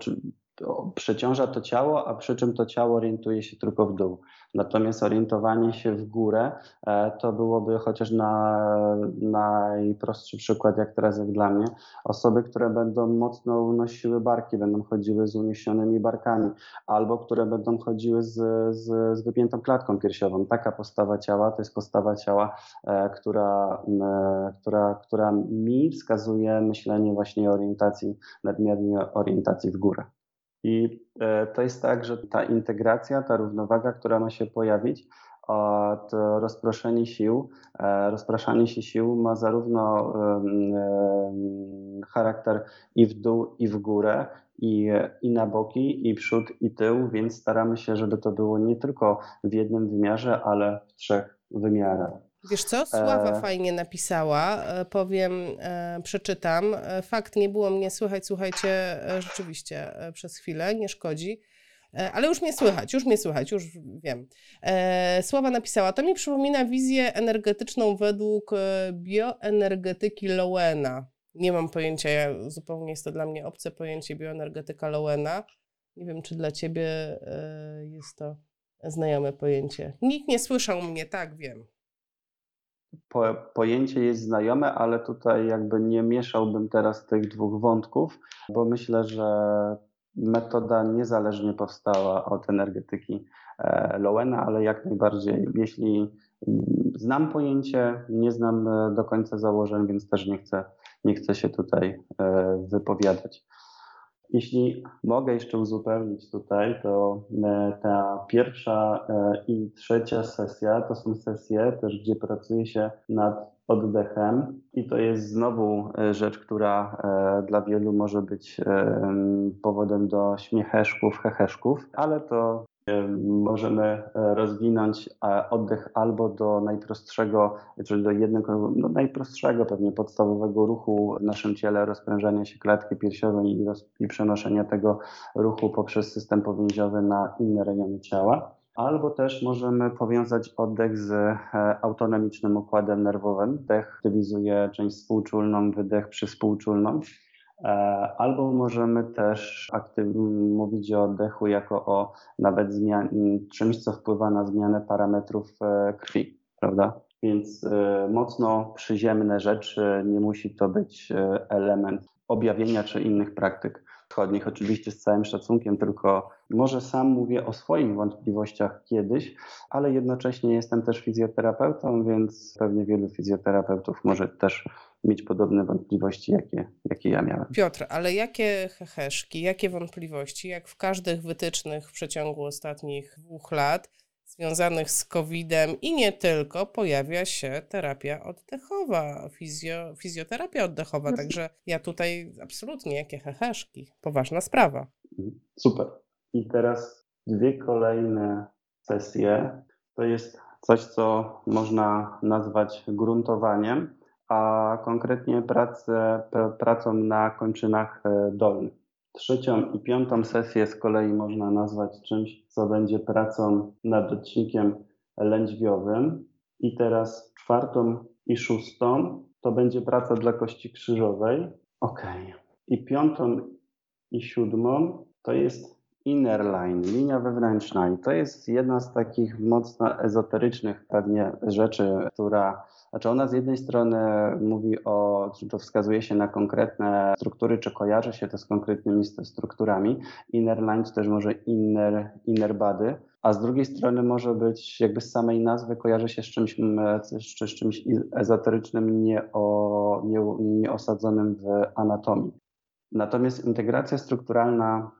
przeciąża to ciało, a przy czym to ciało orientuje się tylko w dół. Natomiast orientowanie się w górę e, to byłoby chociaż na najprostszy przykład, jak teraz jak dla mnie, osoby, które będą mocno unosiły barki, będą chodziły z uniesionymi barkami, albo które będą chodziły z, z, z wypiętą klatką piersiową. Taka postawa ciała to jest postawa ciała, e, która, która, która mi wskazuje myślenie właśnie orientacji, nadmiernej orientacji w górę. I e, to jest tak, że ta integracja, ta równowaga, która ma się pojawić, to rozproszenie sił, e, rozpraszanie się sił ma zarówno charakter i w dół, i w górę, i, i na boki, i przód, i tył, więc staramy się, żeby to było nie tylko w jednym wymiarze, ale w trzech wymiarach. Wiesz co, Sława e... fajnie napisała, e, powiem, e, przeczytam. E, fakt, nie było mnie słychać, słuchajcie, rzeczywiście przez chwilę, nie szkodzi. Ale już mnie słychać, już mnie słychać, już wiem. Sława napisała, to mi przypomina wizję energetyczną według bioenergetyki Lowena. Nie mam pojęcia, zupełnie jest to dla mnie obce pojęcie bioenergetyka Lowena. Nie wiem, czy dla ciebie jest to znajome pojęcie. Nikt nie słyszał mnie, tak wiem po, pojęcie jest znajome, ale tutaj jakby nie mieszałbym teraz tych dwóch wątków, bo myślę, że metoda niezależnie powstała od energetyki e, Lowena, ale jak najbardziej, jeśli znam pojęcie, nie znam e, do końca założeń, więc też nie chcę, nie chcę się tutaj e, wypowiadać. Jeśli mogę jeszcze uzupełnić tutaj, to ta pierwsza i trzecia sesja to są sesje też, gdzie pracuje się nad oddechem. I to jest znowu e, rzecz, która e, dla wielu może być e, powodem do śmiecheszków, heheszków, ale to możemy rozwinąć oddech albo do najprostszego, czyli do jednego, no najprostszego, pewnie podstawowego ruchu w naszym ciele, rozprężania się klatki piersiowej i, i przenoszenia tego ruchu poprzez system powięziowy na inne rejony ciała albo też możemy powiązać oddech z e, autonomicznym układem nerwowym. Wdech aktywizuje część współczulną, wydech przyspółczulną. E, albo możemy też mówić o oddechu jako o nawet czymś, co wpływa na zmianę parametrów e, krwi, prawda? Więc mocno przyziemne rzeczy, nie musi to być element objawienia czy innych praktyk wschodnich, oczywiście z całym szacunkiem, tylko może sam mówię o swoich wątpliwościach kiedyś, ale jednocześnie jestem też fizjoterapeutą, więc pewnie wielu fizjoterapeutów może też mieć podobne wątpliwości, jakie, jakie ja miałem. Piotr, ale jakie heheszki, jakie wątpliwości, jak w każdych wytycznych w przeciągu ostatnich dwóch lat, związanych z COVID-em i nie tylko, pojawia się terapia oddechowa, fizjo, fizjoterapia oddechowa. Także ja tutaj absolutnie jakie heheszki. Poważna sprawa. Mhm. Super. I teraz dwie kolejne sesje. To jest coś, co można nazwać gruntowaniem, a konkretnie pracę, pracą na kończynach e, dolnych. Trzecią i piątą sesję z kolei można nazwać czymś, co będzie pracą nad odcinkiem lędźwiowym. I teraz czwartą i szóstą to będzie praca dla kości krzyżowej. Ok. I piątą i siódmą to jest inner line, linia wewnętrzna. I to jest jedna z takich mocno ezoterycznych pewnie rzeczy, która znaczy ona z jednej strony mówi o, czy to wskazuje się na konkretne struktury, czy kojarzy się to z konkretnymi strukturami. Inner lines też może inner, inner body, a z drugiej strony może być jakby z samej nazwy kojarzy się z czymś, z, czymś ezoterycznym, nie, o, nie, nie osadzonym w anatomii. Natomiast integracja strukturalna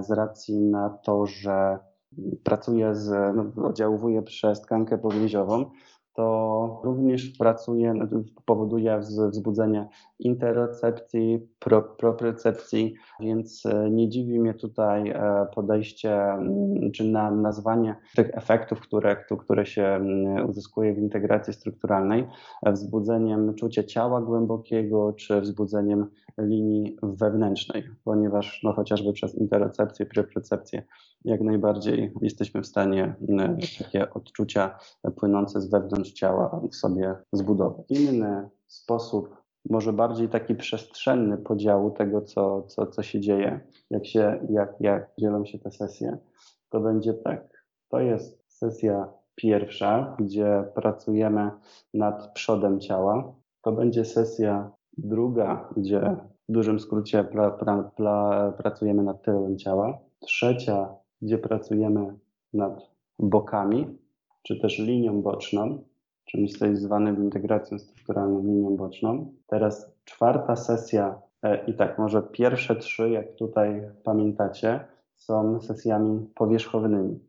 z racji na to, że pracuje z, no, przez tkankę powięziową, to również pracuje, powoduje wzbudzenie interocepcji, pro, propriocepcji, więc e, nie dziwi mnie tutaj e, podejście mm, czy na nazwanie tych efektów, które, które się mm, uzyskuje w integracji strukturalnej, e, wzbudzeniem czucia ciała głębokiego czy wzbudzeniem linii wewnętrznej, ponieważ no, chociażby przez interocepcję, propriocepcję jak najbardziej jesteśmy w stanie mm, takie odczucia płynące z wewnątrz ciała sobie zbudować. Inny sposób, może bardziej taki przestrzenny podziału tego, co, co, co się dzieje, jak, się, jak, jak dzielą się te sesje, to będzie tak. To jest sesja pierwsza, gdzie pracujemy nad przodem ciała. To będzie sesja druga, gdzie w dużym skrócie pra, pra, pra, pracujemy nad tyłem ciała. Trzecia gdzie pracujemy nad bokami, czy też linią boczną, czymś co jest zwane integracją strukturalną linią boczną. Teraz czwarta sesja e, i tak, może pierwsze trzy, jak tutaj pamiętacie, są sesjami powierzchownymi.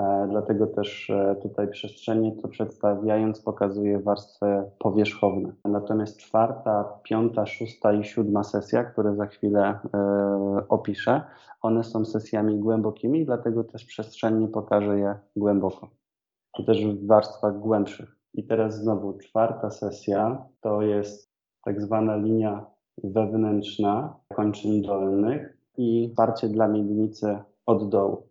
E, dlatego też e, tutaj przestrzenie to przedstawiając pokazuje warstwy powierzchowne. Natomiast czwarta, piąta, szósta i siódma sesja, które za chwilę e, opiszę, one są sesjami głębokimi, dlatego też przestrzennie pokażę je głęboko, czy też w warstwach głębszych. I teraz znowu czwarta sesja to jest tak zwana linia wewnętrzna kończyn dolnych i wsparcie dla miednicy od dołu.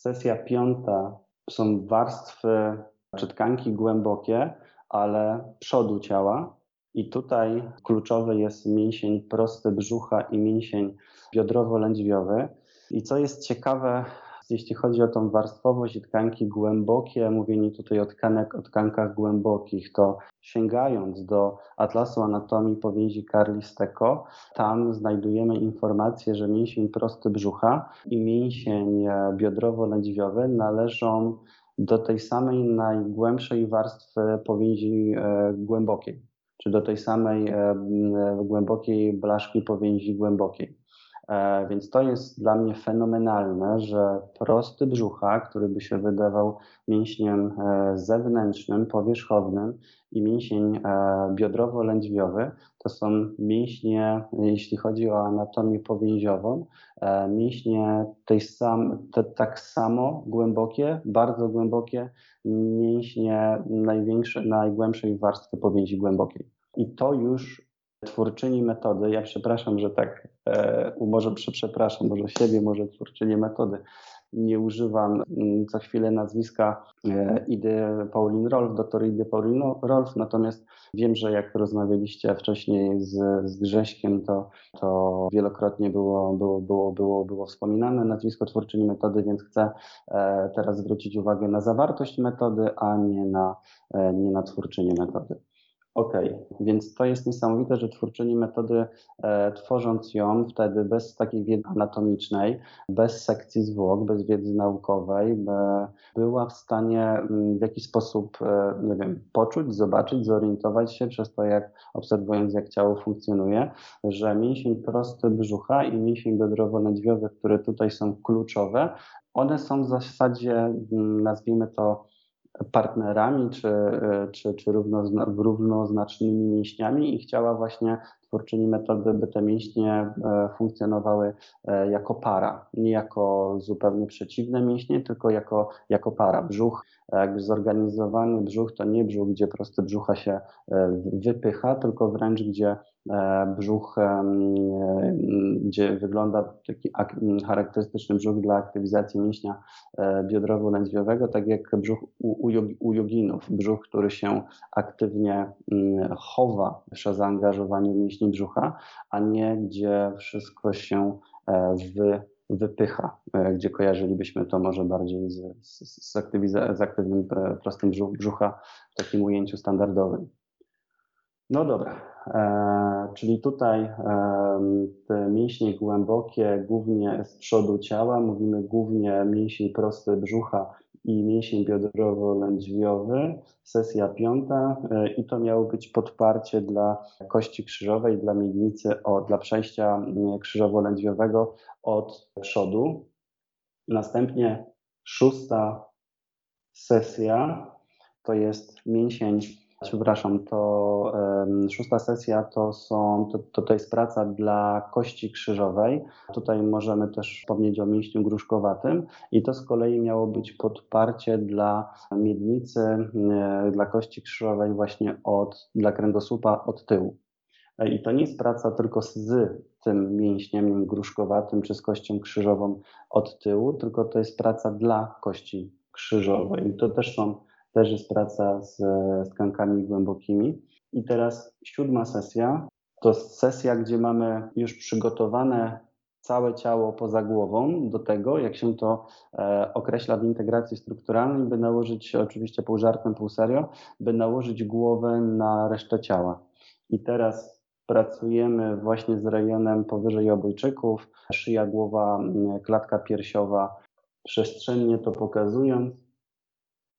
Sesja piąta są warstwy czy tkanki głębokie, ale przodu ciała. I tutaj kluczowy jest mięsień prosty brzucha i mięsień biodrowo-lędźwiowy. I co jest ciekawe, jeśli chodzi o tą warstwowość i tkanki głębokie, mówienie tutaj o, tkanek, o tkankach głębokich, to sięgając do Atlasu Anatomii Powięzi Carli Stecco, tam znajdujemy informację, że mięsień prosty brzucha i mięsień e, biodrowo-lędźwiowy należą do tej samej najgłębszej warstwy powięzi e, głębokiej, czy do tej samej e, głębokiej blaszki powięzi głębokiej. E, więc to jest dla mnie fenomenalne, że prosty brzucha, który by się wydawał mięśniem e, zewnętrznym, powierzchownym i mięsień e, biodrowo-lędźwiowy, to są mięśnie, jeśli chodzi o anatomię powięziową, mięśnie tej sam, te, tak samo głębokie, bardzo głębokie mięśnie największe, najgłębszej warstwy powięzi głębokiej. I to już twórczyni metody, ja przepraszam, że tak, e, może przepraszam, może siebie, może twórczyni metody, nie używam mm, co chwilę nazwiska e, Idy Paulin Rolf, doktor Idy Paulin Rolf, natomiast wiem, że jak rozmawialiście wcześniej z, z Grześkiem, to, to wielokrotnie było, było, było, było, było wspominane nazwisko twórczyni metody, więc chcę e, teraz zwrócić uwagę na zawartość metody, a nie na, e, nie na twórczynię metody. Okej, okay. więc to jest niesamowite, że twórczyni metody, e, tworząc ją wtedy bez takiej wiedzy anatomicznej, bez sekcji zwłok, bez wiedzy naukowej, e, była w stanie mm, w jakiś sposób, e, nie wiem, poczuć, zobaczyć, zorientować się przez to, jak obserwując, jak ciało funkcjonuje, że mięsień prosty brzucha i mięsień biodrowo-lędźwiowy, które tutaj są kluczowe, one są w zasadzie, mm, nazwijmy to, partnerami czy, czy, czy równozna, równoznacznymi mięśniami i chciała właśnie twórczyni metody, by te mięśnie e, funkcjonowały e, jako para, nie jako zupełnie przeciwne mięśnie, tylko jako, jako para. Brzuch, jakby zorganizowany brzuch to nie brzuch, gdzie prosty brzucha się e, wypycha, tylko wręcz gdzie brzuch, gdzie wygląda taki charakterystyczny brzuch dla aktywizacji mięśnia biodrowo-lędźwiowego, tak jak brzuch u, u joginów, brzuch, który się aktywnie chowa przy zaangażowaniu mięśni brzucha, a nie gdzie wszystko się e, wy, wypycha, e, gdzie kojarzylibyśmy to może bardziej z, z, z aktywnym e, prostym brzucha w takim ujęciu standardowym. No dobra, e, czyli tutaj e, te mięśnie głębokie, głównie z przodu ciała, mówimy głównie mięsień prosty brzucha i mięsień biodrowo-lędźwiowy, sesja piąta e, i to miało być podparcie dla kości krzyżowej, dla miednicy, o, dla przejścia krzyżowo-lędźwiowego od przodu. Następnie szósta sesja to jest mięsień przepraszam, to szósta sesja to są, to, to, jest praca dla kości krzyżowej. Tutaj możemy też wspomnieć o mięśniu gruszkowatym i to z kolei miało być podparcie dla miednicy, e, dla kości krzyżowej właśnie od, dla kręgosłupa od tyłu. E, I to nie jest praca tylko z tym mięśniem gruszkowatym czy z kością krzyżową od tyłu, tylko to jest praca dla kości krzyżowej. I to też są też jest praca z, z tkankami głębokimi. I teraz siódma sesja to sesja, gdzie mamy już przygotowane całe ciało poza głową do tego, jak się to e, określa w integracji strukturalnej, by nałożyć, oczywiście pół żartem, pół serio, by nałożyć głowę na resztę ciała. I teraz pracujemy właśnie z rejonem powyżej obojczyków, szyja, głowa, klatka piersiowa, przestrzennie to pokazując,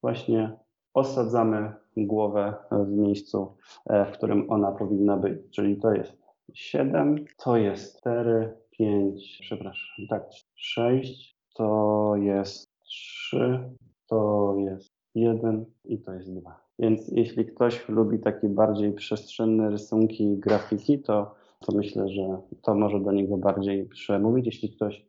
właśnie osadzamy głowę w miejscu, e, w którym ona powinna być. Czyli to jest 7, to jest 4, 5, przepraszam, tak, 6, to jest 3, to jest 1 i to jest 2. Więc jeśli ktoś lubi takie bardziej przestrzenne rysunki grafiki, to, to myślę, że to może do niego bardziej przemówić. Jeśli ktoś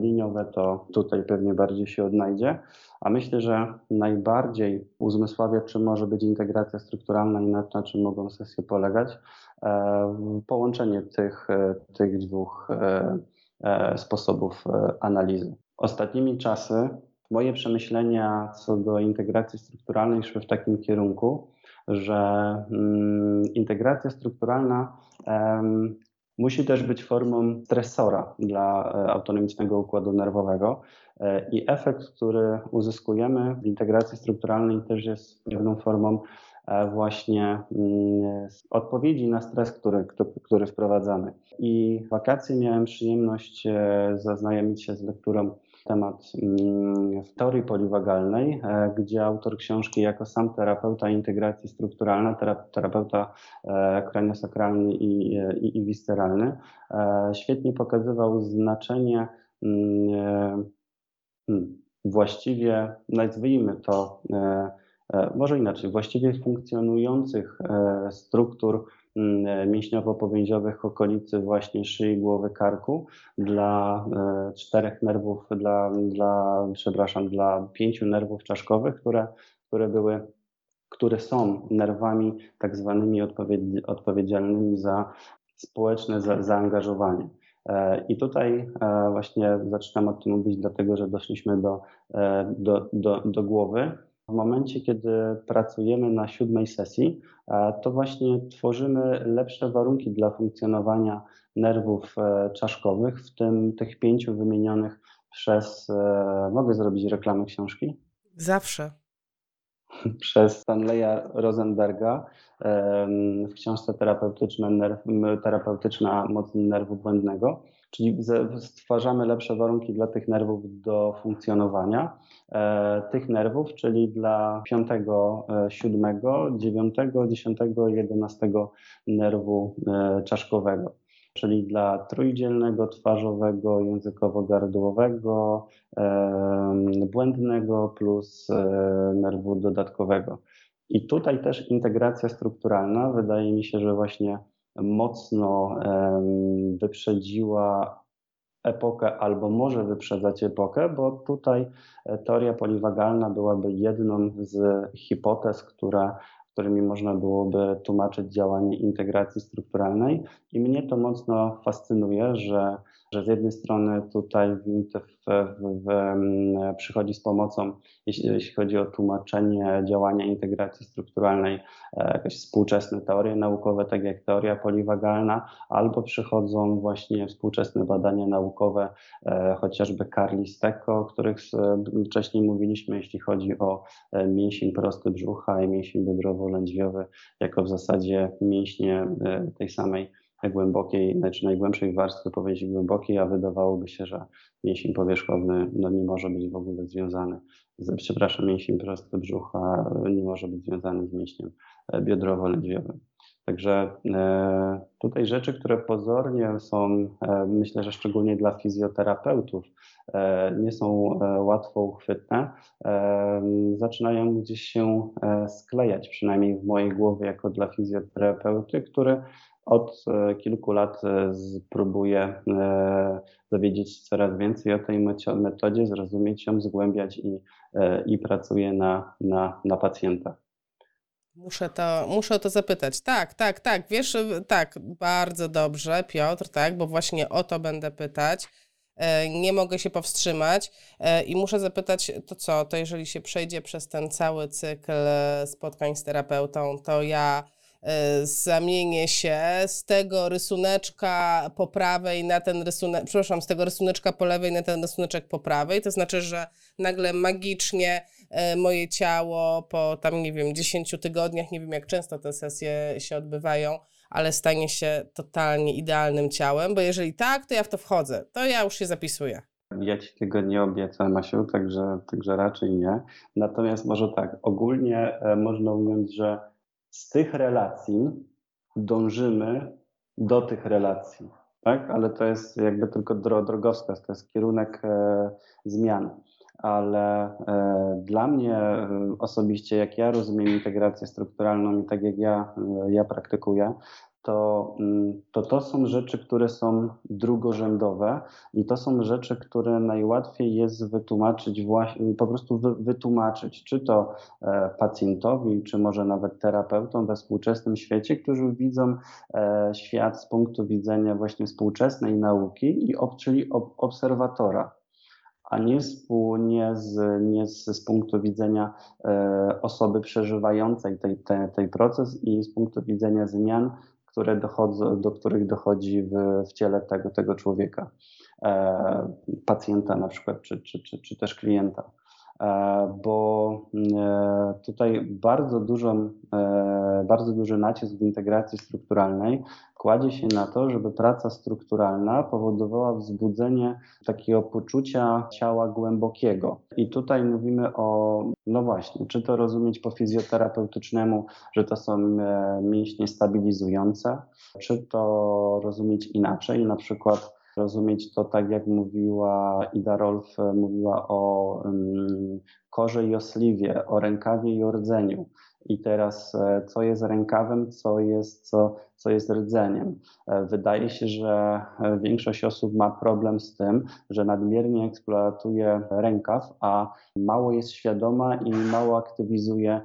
liniowe, to tutaj pewnie bardziej się odnajdzie. A myślę, że najbardziej uzmysławia, czym może być integracja strukturalna i na, na czym mogą sesje polegać. E, połączenie tych, e, tych dwóch sposobów analizy. Ostatnimi czasy moje przemyślenia co do integracji strukturalnej szły w takim kierunku, że mm, integracja strukturalna musi też być formą stresora dla e, autonomicznego układu nerwowego. E, I efekt, który uzyskujemy w integracji strukturalnej, też jest pewną formą właśnie mm, odpowiedzi na stres, który, który wprowadzamy. I wakacje miałem przyjemność zaznajomić się z lekturą temat mm, teorii poliwagalnej, e, gdzie autor książki jako sam terapeuta integracji strukturalnej, terapeuta e, kraniosakralny i, i, i visceralny, e, świetnie pokazywał znaczenie mm, hmm, właściwie, nazwijmy to, może inaczej, właściwie funkcjonujących struktur Mm, mięśniowo-powięziowych w okolicy właśnie szyi, głowy, karku dla e, czterech nerwów, dla, dla, przepraszam, dla pięciu nerwów czaszkowych, które, które były które są nerwami tak zwanymi odpowiedzialnymi za społeczne za, zaangażowanie. E, I tutaj e, właśnie zaczynam o tym mówić, dlatego że doszliśmy do, do, do, do głowy. W momencie, kiedy pracujemy na siódmej sesji, e, to właśnie tworzymy lepsze warunki dla funkcjonowania nerwów e, czaszkowych, w tym tych pięciu wymienionych przez. E, mogę zrobić reklamę książki? Zawsze. Przez Stanleya Rosenberga w książce terapeutyczna, nerw, terapeutyczna moc nerwu błędnego czyli stwarzamy lepsze warunki dla tych nerwów do funkcjonowania. E, tych nerwów, czyli dla piątego, e, siódmego, dziewiątego, dziesiątego, jedenastego nerwu e, czaszkowego, czyli dla trójdzielnego, twarzowego, językowo-gardłowego, błędnego plus nerwu dodatkowego. I tutaj też integracja strukturalna wydaje mi się, że właśnie mocno wyprzedziła epokę albo może wyprzedzać epokę, bo tutaj e, teoria poliwagalna byłaby jedną z hipotez, która, którymi można byłoby tłumaczyć działanie integracji strukturalnej. I mnie to mocno fascynuje, że że z jednej strony tutaj przychodzi z pomocą, jeśli, jeśli, chodzi o tłumaczenie działania integracji strukturalnej, e, jakieś współczesne teorie naukowe, tak jak teoria poliwagalna, albo przychodzą właśnie współczesne badania naukowe, e, chociażby Carli o których wcześniej mówiliśmy, jeśli chodzi o e, mięsień prosty brzucha i mięsień biodrowo-lędźwiowy, jako w zasadzie mięśnie tej samej głębokiej, znaczy najgłębszej warstwy powięzi głębokiej, a wydawałoby się, że mięsień powierzchowny no, nie może być w ogóle związany, z, przepraszam, mięsień prosty brzucha nie może być związany z mięśniem e, biodrowo-lędźwiowym. Także e, tutaj rzeczy, które pozornie są, e, myślę, że szczególnie dla fizjoterapeutów, nie są łatwo uchwytne, zaczynają gdzieś się sklejać, przynajmniej w mojej głowie, jako dla fizjoterapeuty, który od e, kilku lat e, próbuję e, dowiedzieć się coraz więcej o tej metodzie, zrozumieć ją, zgłębiać i, i pracuję na, na, na pacjentach. Muszę to, muszę o to zapytać. Tak, tak, tak. Wiesz, tak, bardzo dobrze, Piotr, tak, bo właśnie o to będę pytać. Nie mogę się powstrzymać i muszę zapytać, to co, to jeżeli się przejdzie przez ten cały cykl spotkań z terapeutą, to ja zamienię się z tego rysuneczka po prawej na ten rysunek, przepraszam, z tego rysuneczka po lewej na ten rysuneczek po prawej. To znaczy, że nagle magicznie e, moje ciało po tam, nie wiem, 10 tygodniach, nie wiem jak często te sesje się odbywają, ale stanie się totalnie idealnym ciałem, bo jeżeli tak, to ja w to wchodzę, to ja już się zapisuję. Ja ci tego nie obiecam, Masiu, także, także raczej nie. Natomiast może tak, ogólnie e, można ująć, że z tych relacji dążymy do tych relacji, tak? Ale to jest jakby tylko drogowskaz, to jest kierunek e, zmian. Ale e, dla mnie e, osobiście, jak ja rozumiem integrację strukturalną i tak jak ja, e, ja praktykuję, to, mm, to to są rzeczy, które są drugorzędowe i to są rzeczy, które najłatwiej jest wytłumaczyć, właśnie, po prostu wy, wytłumaczyć, czy to e, pacjentowi, czy może nawet terapeutom we współczesnym świecie, którzy widzą e, świat z punktu widzenia właśnie współczesnej nauki, i czyli ob, obserwatora a nie, współ, nie, z, nie z, z punktu widzenia e, osoby przeżywającej tej proces i z punktu widzenia zmian, które dochodzą, do których dochodzi w, w ciele tego, tego człowieka, e, pacjenta na przykład, czy, czy, czy, czy też klienta. bo tutaj bardzo, dużą, bardzo duży nacisk w integracji strukturalnej kładzie się na to, żeby praca strukturalna powodowała wzbudzenie takiego poczucia ciała głębokiego. I tutaj mówimy o, no właśnie, czy to rozumieć po fizjoterapeutycznemu, że to są e, mięśnie stabilizujące, czy to rozumieć inaczej, na przykład rozumieć to tak, jak mówiła Ida Rolf, e, mówiła o um, korze i osliwie, o rękawie i o rdzeniu. I teraz, e, co jest rękawem, co jest, co, co jest rdzeniem. E, wydaje się, że e, większość osób ma problem z tym, że nadmiernie eksploatuje rękaw, a mało jest świadoma i mało aktywizuje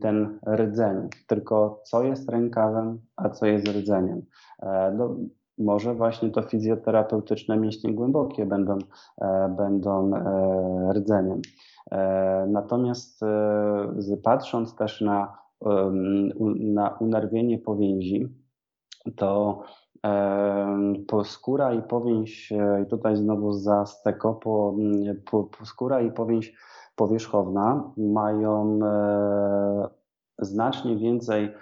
ten rdzeń. Tylko co jest rękawem, a co jest rdzeniem. No, może właśnie to fizjoterapeutyczne mięśnie głębokie będą, będą rdzeniem. E, natomiast e, patrząc też na, na unerwienie powięzi, to skóra i powięź, e, i tutaj znowu za steko, po, po, po skóra i powięź powierzchowna mają znacznie więcej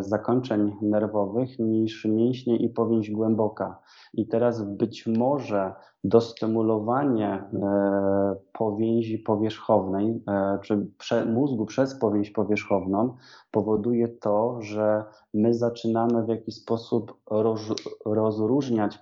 zakończeń nerwowych niż mięśnie i powięź głęboka. I teraz być może dostymulowanie e, powięzi powierzchownej, e, czy mózgu przez powięź powierzchowną powoduje to, że my zaczynamy w jakiś sposób roz, rozróżniać e,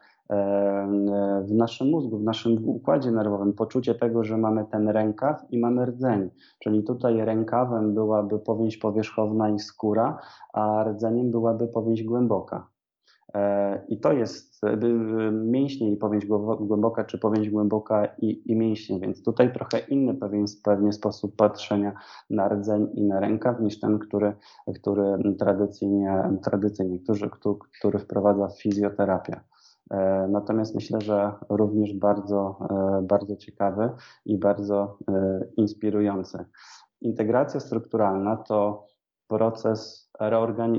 w naszym mózgu, w naszym układzie nerwowym poczucie tego, że mamy ten rękaw i mamy rdzeń. Czyli tutaj rękawem byłaby powięź powierzchowna i skóra, a rdzeniem byłaby powięź głęboka. E, I to jest e, mięśnie i powięź głęboka, czy powięź głęboka i, i mięśnie, więc tutaj trochę inny pewien, sposób patrzenia na rdzeń i na rękaw niż ten, który, który tradycyjnie, tradycyjnie który, który wprowadza fizjoterapia. E, natomiast myślę, że również bardzo, bardzo ciekawy i bardzo inspirujący. Integracja strukturalna to proces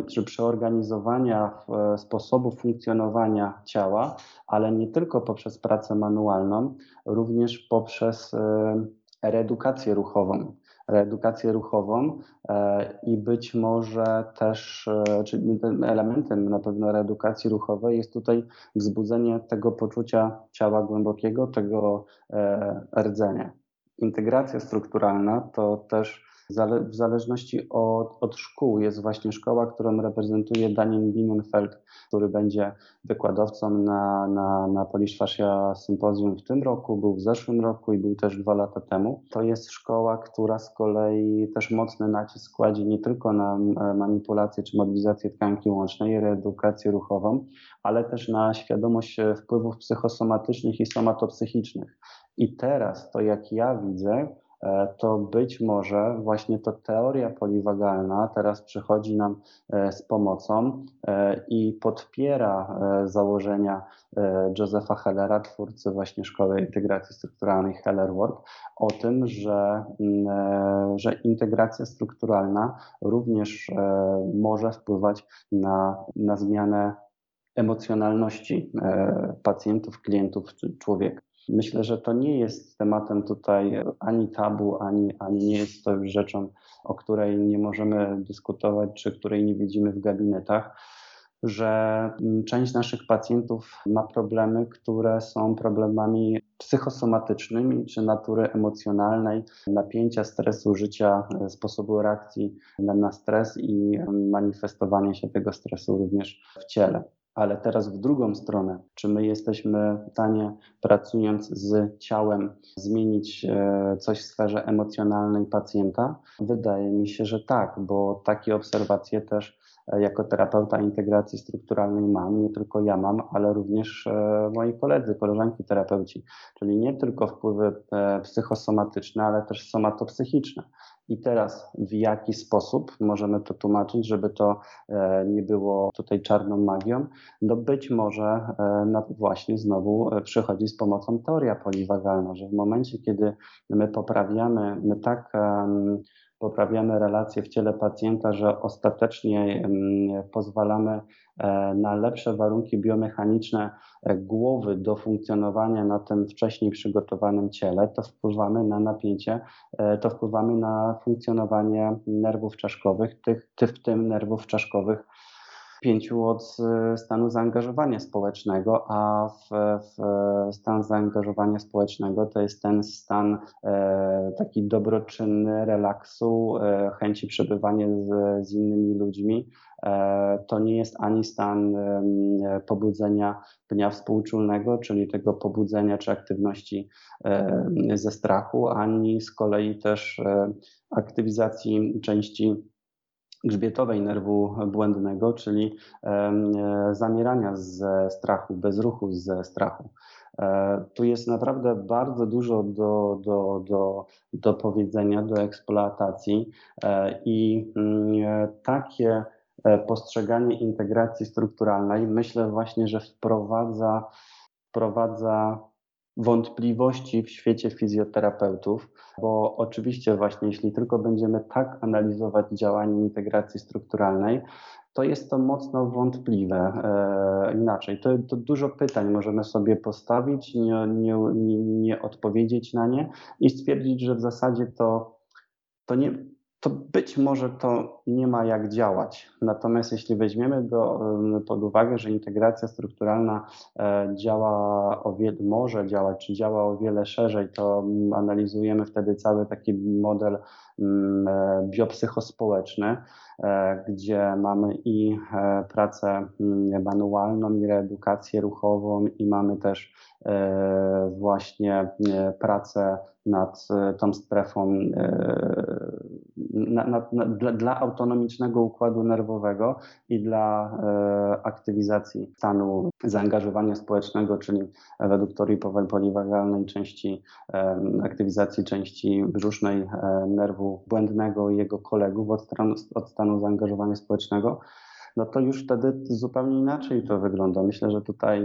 czy przeorganizowania e, sposobu funkcjonowania ciała, ale nie tylko poprzez pracę manualną, również poprzez e, reedukację ruchową. Reedukację ruchową e, i być może też, czyli elementem na pewno reedukacji ruchowej jest tutaj wzbudzenie tego poczucia ciała głębokiego, tego rdzenia. Integracja strukturalna to też w zależności od, od szkół jest właśnie szkoła, którą reprezentuje Daniel Bienenfeld, który będzie wykładowcą na, na, na Polish Fascia Sympozjum w tym roku, był w zeszłym roku i był też dwa lata temu. To jest szkoła, która z kolei też mocny nacisk kładzie nie tylko na manipulację czy mobilizację tkanki łącznej, reedukację ruchową, ale też na świadomość wpływów psychosomatycznych i somatopsychicznych. I teraz to, jak ja widzę, E, to być może właśnie to teoria poliwagalna teraz przychodzi nam e, z pomocą e, i podpiera założenia Josepha Hellera, twórcy właśnie Szkoły Integracji Strukturalnej Heller Work, o tym, że, mm, że integracja strukturalna również może wpływać na, na zmianę emocjonalności pacjentów, klientów czy człowieka. Myślę, że to nie jest tematem tutaj ani tabu, ani, ani nie jest to już rzeczą, o której nie możemy dyskutować, czy której nie widzimy w gabinetach że mm, część naszych pacjentów ma problemy, które są problemami psychosomatycznymi czy natury emocjonalnej, napięcia, stresu życia, e, sposobu reakcji na stres i mm, manifestowanie się tego stresu również w ciele ale teraz w drugą stronę, czy my jesteśmy w stanie, pracując z ciałem, zmienić e, coś w sferze emocjonalnej pacjenta? Wydaje mi się, że tak, bo takie obserwacje też e, jako terapeuta integracji strukturalnej mam, nie tylko ja mam, ale również e, moi koledzy, koleżanki terapeuci, czyli nie tylko wpływy psychosomatyczne, ale też somatopsychiczne. I teraz w jaki sposób możemy to tłumaczyć, żeby to e, nie było tutaj czarną magią? No być może e, właśnie znowu e, przychodzi z pomocą teoria poliwagalna, że w momencie, kiedy my poprawiamy, my tak poprawiamy relacje w ciele pacjenta, że ostatecznie pozwalamy e, na lepsze warunki biomechaniczne e, głowy do funkcjonowania na tym wcześniej przygotowanym ciele, to wpływamy na napięcie, e, to wpływamy na funkcjonowanie nerwów czaszkowych, tych, w tym nerwów czaszkowych pięciu od e, stanu zaangażowania społecznego, a w, w stan zaangażowania społecznego to jest ten stan e, taki dobroczynny, relaksu, e, chęci przebywania z, z innymi ludźmi. E, to nie jest ani stan e, pobudzenia pnia współczulnego, czyli tego pobudzenia czy aktywności e, ze strachu, ani z kolei też aktywizacji części grzbietowej nerwu błędnego, czyli zamierania ze strachu, bezruchu ze strachu. E, tu jest naprawdę bardzo dużo do, do, do, do powiedzenia, do eksploatacji e, i mm, takie e, postrzeganie integracji strukturalnej myślę właśnie, że wprowadza, wprowadza wątpliwości w świecie fizjoterapeutów, bo oczywiście właśnie jeśli tylko będziemy tak analizować działanie integracji strukturalnej, to jest to mocno wątpliwe. E, inaczej, to, to, dużo pytań możemy sobie postawić, nie, nie, nie, nie odpowiedzieć na nie i stwierdzić, że w zasadzie to, to nie, to być może to nie ma jak działać. Natomiast jeśli weźmiemy do, pod uwagę, że integracja strukturalna e, działa o wiele, może działać, czy działa o wiele szerzej, to analizujemy wtedy cały taki model mm, e, biopsychospołeczny, e, gdzie mamy i pracę mm, manualną, i reedukację ruchową, i mamy też właśnie pracę nad tą strefą na, na, na, dla, dla, autonomicznego układu nerwowego i dla e, aktywizacji stanu zaangażowania społecznego, czyli według teorii poliwagalnej części e, aktywizacji części brzusznej e, nerwu błędnego i jego kolegów od, stanu, od stanu zaangażowania społecznego, no to już wtedy zupełnie inaczej to wygląda. Myślę, że tutaj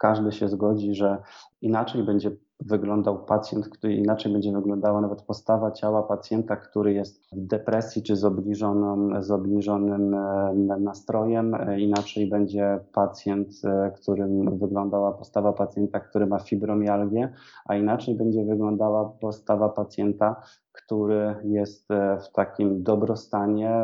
każdy się zgodzi, że inaczej będzie wyglądał pacjent, który inaczej będzie wyglądała nawet postawa ciała pacjenta, który jest w depresji czy z, obniżoną, z obniżonym e, nastrojem. E, inaczej będzie pacjent, e, którym wyglądała postawa pacjenta, który ma fibromialgię, a inaczej będzie wyglądała postawa pacjenta, który jest w takim dobrostanie,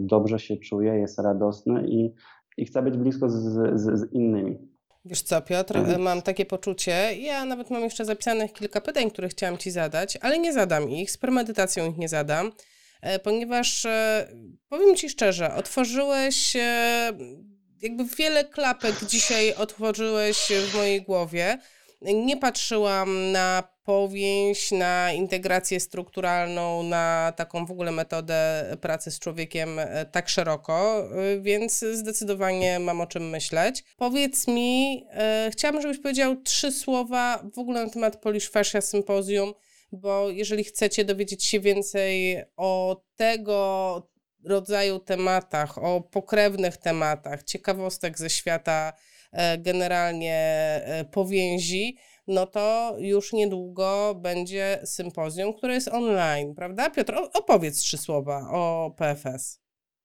dobrze się czuje, jest radosny i, i chce być blisko z, z, z innymi. Wiesz co, Piotr, mhm. mam takie poczucie, ja nawet mam jeszcze zapisanych kilka pytań, które chciałam Ci zadać, ale nie zadam ich, z premedytacją ich nie zadam, e, ponieważ e, powiem Ci szczerze, otworzyłeś e, jakby wiele klapek dzisiaj otworzyłeś w mojej głowie. Nie patrzyłam na powięź, na integrację strukturalną, na taką w ogóle metodę pracy z człowiekiem e, tak szeroko, e, więc zdecydowanie mam o czym myśleć. Powiedz mi, e, chciałabym, żebyś powiedział trzy słowa w ogóle na temat Polish Fascia Symposium, bo jeżeli chcecie dowiedzieć się więcej o tego rodzaju tematach, o pokrewnych tematach, ciekawostek ze świata generalnie powięzi, no to już niedługo będzie sympozjum, które jest online, prawda? Piotr, opowiedz trzy słowa o PFS.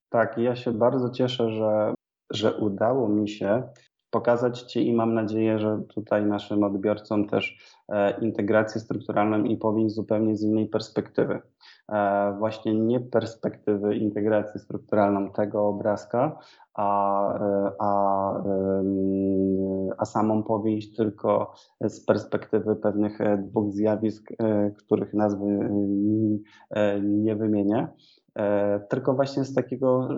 Tak, ja się bardzo cieszę, że, że udało mi się pokazać Ci i mam nadzieję, że tutaj naszym odbiorcom też e, integrację strukturalną i powiem zupełnie z innej perspektywy. E, właśnie nie perspektywy integracji strukturalną tego obrazka, a, e, a, a samą powieść tylko z perspektywy pewnych dwóch zjawisk, których nazwy nie wymienię. E, tylko właśnie z takiego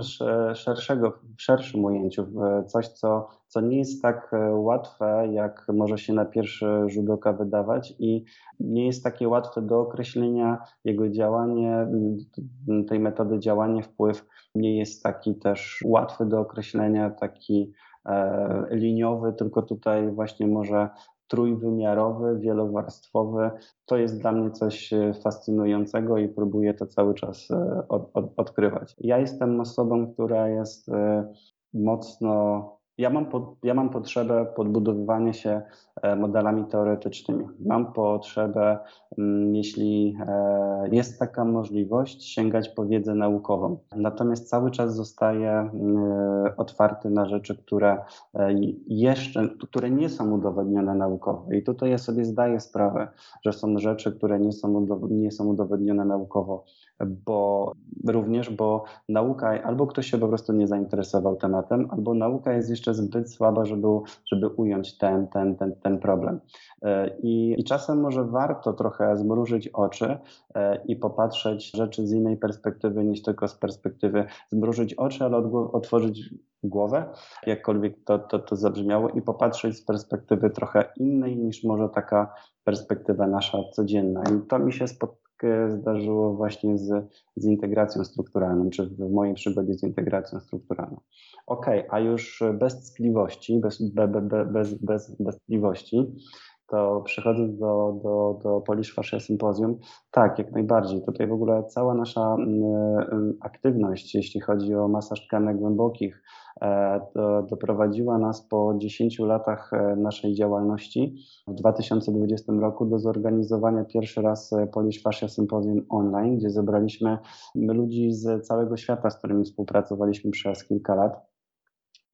szerszego, w szerszym ujęciu, coś, co, co nie jest tak e, łatwe, jak może się na pierwszy rzut oka wydawać i nie jest takie łatwe do określenia jego działanie, tej metody działania, wpływ nie jest taki też łatwy do określenia, taki e, liniowy, tylko tutaj właśnie może trójwymiarowy, wielowarstwowy. To jest dla mnie coś e, fascynującego i próbuję to cały czas e, od, od, odkrywać. Ja jestem osobą, która jest e, mocno Ja mam, po, ja mam potrzebę podbudowywania się e, modelami teoretycznymi. Mam potrzebę, mm, jeśli e, jest taka możliwość, sięgać po wiedzę naukową. Natomiast cały czas zostaję mm, otwarty na rzeczy, które jeszcze, które nie są udowodnione naukowo. I tutaj ja sobie zdaję sprawę, że są rzeczy, które nie są, nie są udowodnione naukowo bo również, bo nauka, albo ktoś się po prostu nie zainteresował tematem, albo nauka jest jeszcze zbyt słaba, żeby, żeby ująć ten, ten, ten, ten problem. E, I, I czasem może warto trochę zmrużyć oczy e, i popatrzeć rzeczy z innej perspektywy niż tylko z perspektywy zmrużyć oczy, ale otworzyć głowę, jakkolwiek to, to, to zabrzmiało, i popatrzeć z perspektywy trochę innej niż może taka perspektywa nasza codzienna. I to mi się spod, zdarzyło właśnie z, z integracją strukturalną, czy w mojej przygodzie z integracją strukturalną. Ok, a już bez tkliwości, bez, be, be, bez, bez, bez tkliwości, to przechodząc do, do, do Polish Fascia Symposium, tak, jak najbardziej. Tutaj w ogóle cała nasza y, aktywność, jeśli chodzi o masaż tkanek głębokich, E, doprowadziła nas po 10 latach e, naszej działalności w 2020 roku do zorganizowania pierwszy raz e, Polish Fascia Symposium online, gdzie zebraliśmy ludzi z całego świata, z którymi współpracowaliśmy przez kilka lat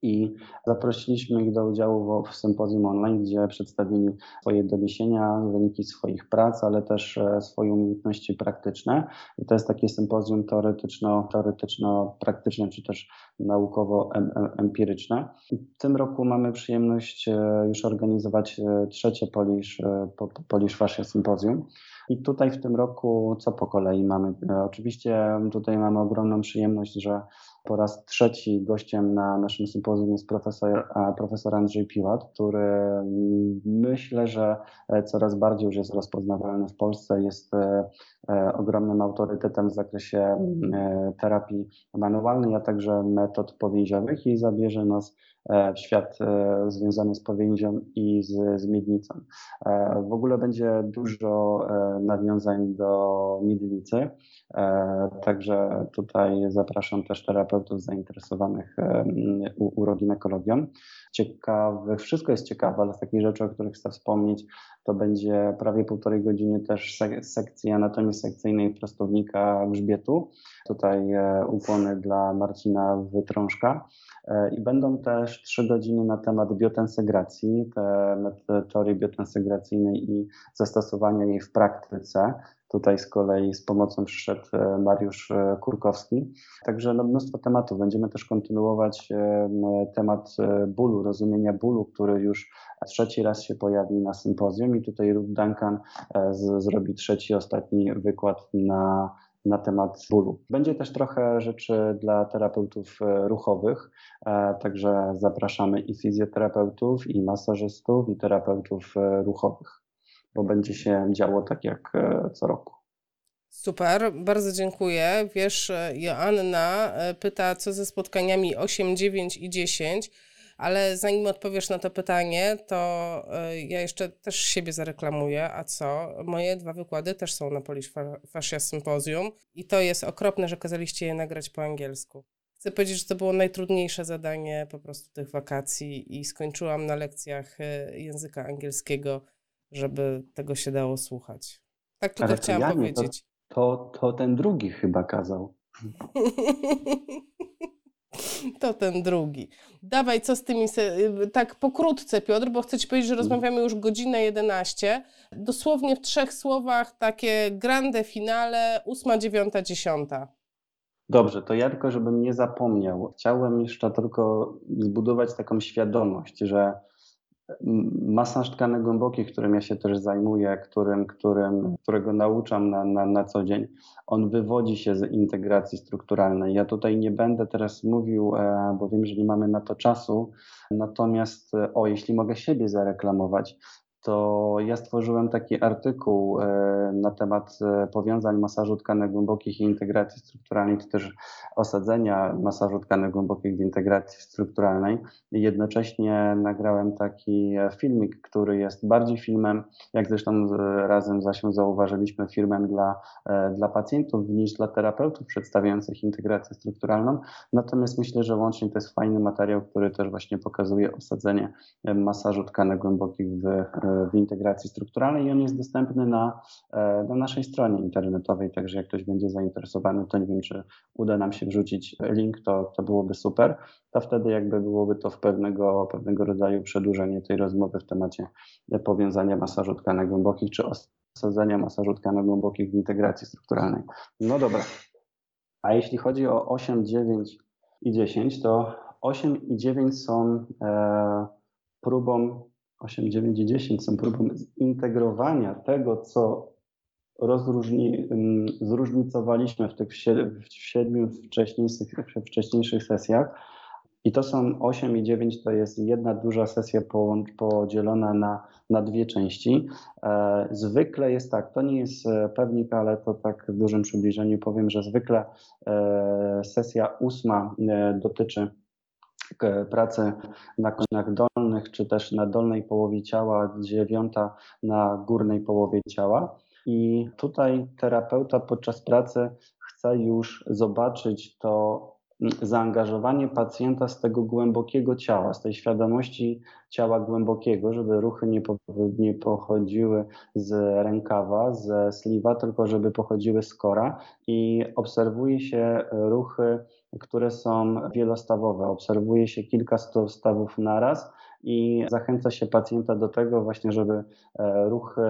i zaprosiliśmy ich do udziału w sympozjum online, gdzie przedstawili swoje doniesienia, wyniki swoich prac, ale też e, swoje umiejętności praktyczne. I to jest takie sympozjum teoretyczno, teoretyczno-praktyczne, czy też naukowo-empiryczne. W tym roku mamy przyjemność e, już organizować e, trzecie Polish, Polish Fascia Sympozjum. I tutaj w tym roku co po kolei mamy? Oczywiście tutaj mamy ogromną przyjemność, że po raz trzeci gościem na naszym sympozjum jest profesor, profesor Andrzej Piłat, który mm, myślę, że e, coraz bardziej już jest rozpoznawalny w Polsce. Jest e, e, ogromnym autorytetem w zakresie mm, terapii manualnej, a także metod powięziowych i zabierze nas w świat związany z powięzią i z, z miednicą. W ogóle będzie dużo nawiązań do miednicy, także tutaj zapraszam też terapeutów zainteresowanych uroginekologią. Ciekawe, wszystko jest ciekawe, ale z takich rzeczy, o których chcę wspomnieć, to będzie prawie półtorej godziny też sekcji anatomii sekcyjnej prostownika grzbietu. Tutaj e, ukłony dla Marcina Wytrążka. E, I będą też trzy godziny na temat biotensegracji, te teorii biotensegracyjnej i zastosowania jej w praktyce. Tutaj z kolei z pomocą przyszedł e, Mariusz e, Kurkowski. Także no, mnóstwo tematów. Będziemy też kontynuować temat bólu, rozumienia bólu, który już trzeci raz się pojawi na sympozjum i tutaj Ruth Duncan z, zrobi trzeci, ostatni wykład na na temat bólu. Będzie też trochę rzeczy dla terapeutów e, ruchowych, e, także zapraszamy i fizjoterapeutów, i masażystów, i terapeutów e, ruchowych, bo będzie się działo tak jak co roku. Super, bardzo dziękuję. Wiesz, Joanna pyta, co ze spotkaniami 8, 9 i 10 ale zanim odpowiesz na to pytanie, to e, ja jeszcze też siebie zareklamuję. A co? Moje dwa wykłady też są na Polish Fascia Symposium i to jest okropne, że kazaliście je nagrać po angielsku. Chcę powiedzieć, że to było najtrudniejsze zadanie po prostu tych wakacji i skończyłam na lekcjach e, języka angielskiego, żeby tego się dało słuchać. Tak tylko chciałam ja powiedzieć. To, to, to ten drugi chyba kazał. To ten drugi. Dawaj, co z tymi, tak pokrótce Piotr, bo chcę Ci powiedzieć, że mhm. rozmawiamy już godzinę 11. Dosłownie w trzech słowach takie grande finale, ósma, dziewiąta, dziesiąta. Dobrze, to ja tylko, żebym nie zapomniał, chciałem jeszcze tylko zbudować taką świadomość, że masaż tkanek głębokich, którym ja się też zajmuję, którym, którym, którego nauczam na, na, na co dzień, on wywodzi się z integracji strukturalnej. Ja tutaj nie będę teraz mówił, e, bo wiem, że nie mamy na to czasu, natomiast o, jeśli mogę siebie zareklamować, to ja stworzyłem taki artykuł e, na temat e, powiązań masażu tkanek głębokich i integracji strukturalnej, czy też osadzenia masażu tkanek głębokich w integracji strukturalnej. Jednocześnie nagrałem taki filmik, który jest bardziej filmem, jak zresztą razem z zauważyliśmy, filmem dla, e, dla pacjentów niż dla terapeutów przedstawiających integrację strukturalną. Natomiast myślę, że łącznie to jest fajny materiał, który też właśnie pokazuje osadzenie masażu tkanek głębokich w w integracji strukturalnej i on jest dostępny na, e, na naszej stronie internetowej, także jak ktoś będzie zainteresowany, to nie wiem, czy uda nam się wrzucić link, to, to byłoby super. To wtedy jakby byłoby to w pewnego, pewnego rodzaju przedłużenie tej rozmowy w temacie powiązania masażu tkanek głębokich, czy osadzenia masażu tkanek głębokich w integracji strukturalnej. No dobra. A jeśli chodzi o 8, 9 i 10, to 8 i 9 są e, próbą 8, 9 i 10 są próbą zintegrowania tego, co rozróżni, zróżnicowaliśmy w tych w siedmiu wcześniejszych, wcześniejszych sesjach. I to są 8 i 9, to jest jedna duża sesja podzielona na, na dwie części. E, zwykle jest tak, to nie jest e, pewnik, ale to tak w dużym przybliżeniu powiem, że zwykle e, sesja ósma dotyczy pracy na kończynach dolnych, czy też na dolnej połowie ciała, dziewiąta na górnej połowie ciała. I tutaj terapeuta podczas pracy chce już zobaczyć to zaangażowanie pacjenta z tego głębokiego ciała, z tej świadomości ciała głębokiego, żeby ruchy nie, po, nie pochodziły z rękawa, ze sliwa, tylko żeby pochodziły z kora i obserwuje się ruchy które są wielostawowe. Obserwuje się kilka stawów naraz i zachęca się pacjenta do tego właśnie, żeby e, ruchy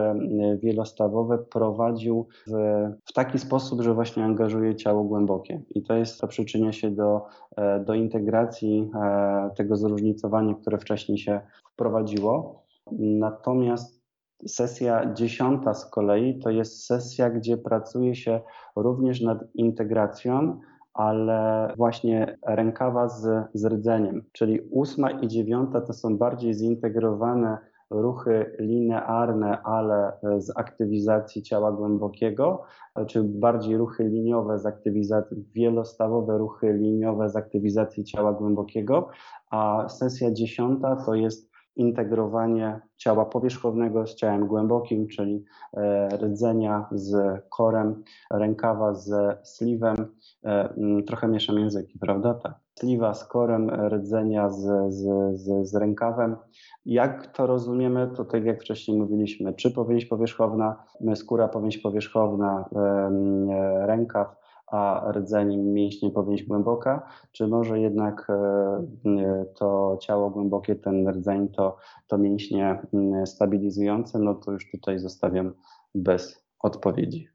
wielostawowe prowadził w, taki sposób, że właśnie angażuje ciało głębokie. I to jest, to przyczynia się do, e, do integracji e, tego zróżnicowania, które wcześniej się wprowadziło. Natomiast Sesja dziesiąta z kolei to jest sesja, gdzie pracuje się również nad integracją ale właśnie rękawa z, z rdzeniem, czyli ósma i dziewiąta to są bardziej zintegrowane ruchy linearne, ale z aktywizacji ciała głębokiego, czy bardziej ruchy liniowe z aktywizacji, wielostawowe ruchy liniowe z aktywizacji ciała głębokiego, a sesja dziesiąta to jest integrowanie ciała powierzchownego z ciałem głębokim, czyli e, rdzenia z korem, rękawa z sliwem. E, trochę mieszam języki, prawda? Tak. Sliwa z korem, rdzenia z, z, z, z rękawem. Jak to rozumiemy, to tak jak wcześniej mówiliśmy, czy powieść powierzchowna, skóra powieść powierzchowna, e, rękaw, a rdzeń mięśnie powieść głęboka, czy może jednak e, to ciało głębokie, ten rdzeń to, to mięśnie stabilizujące, no to już tutaj zostawiam bez odpowiedzi.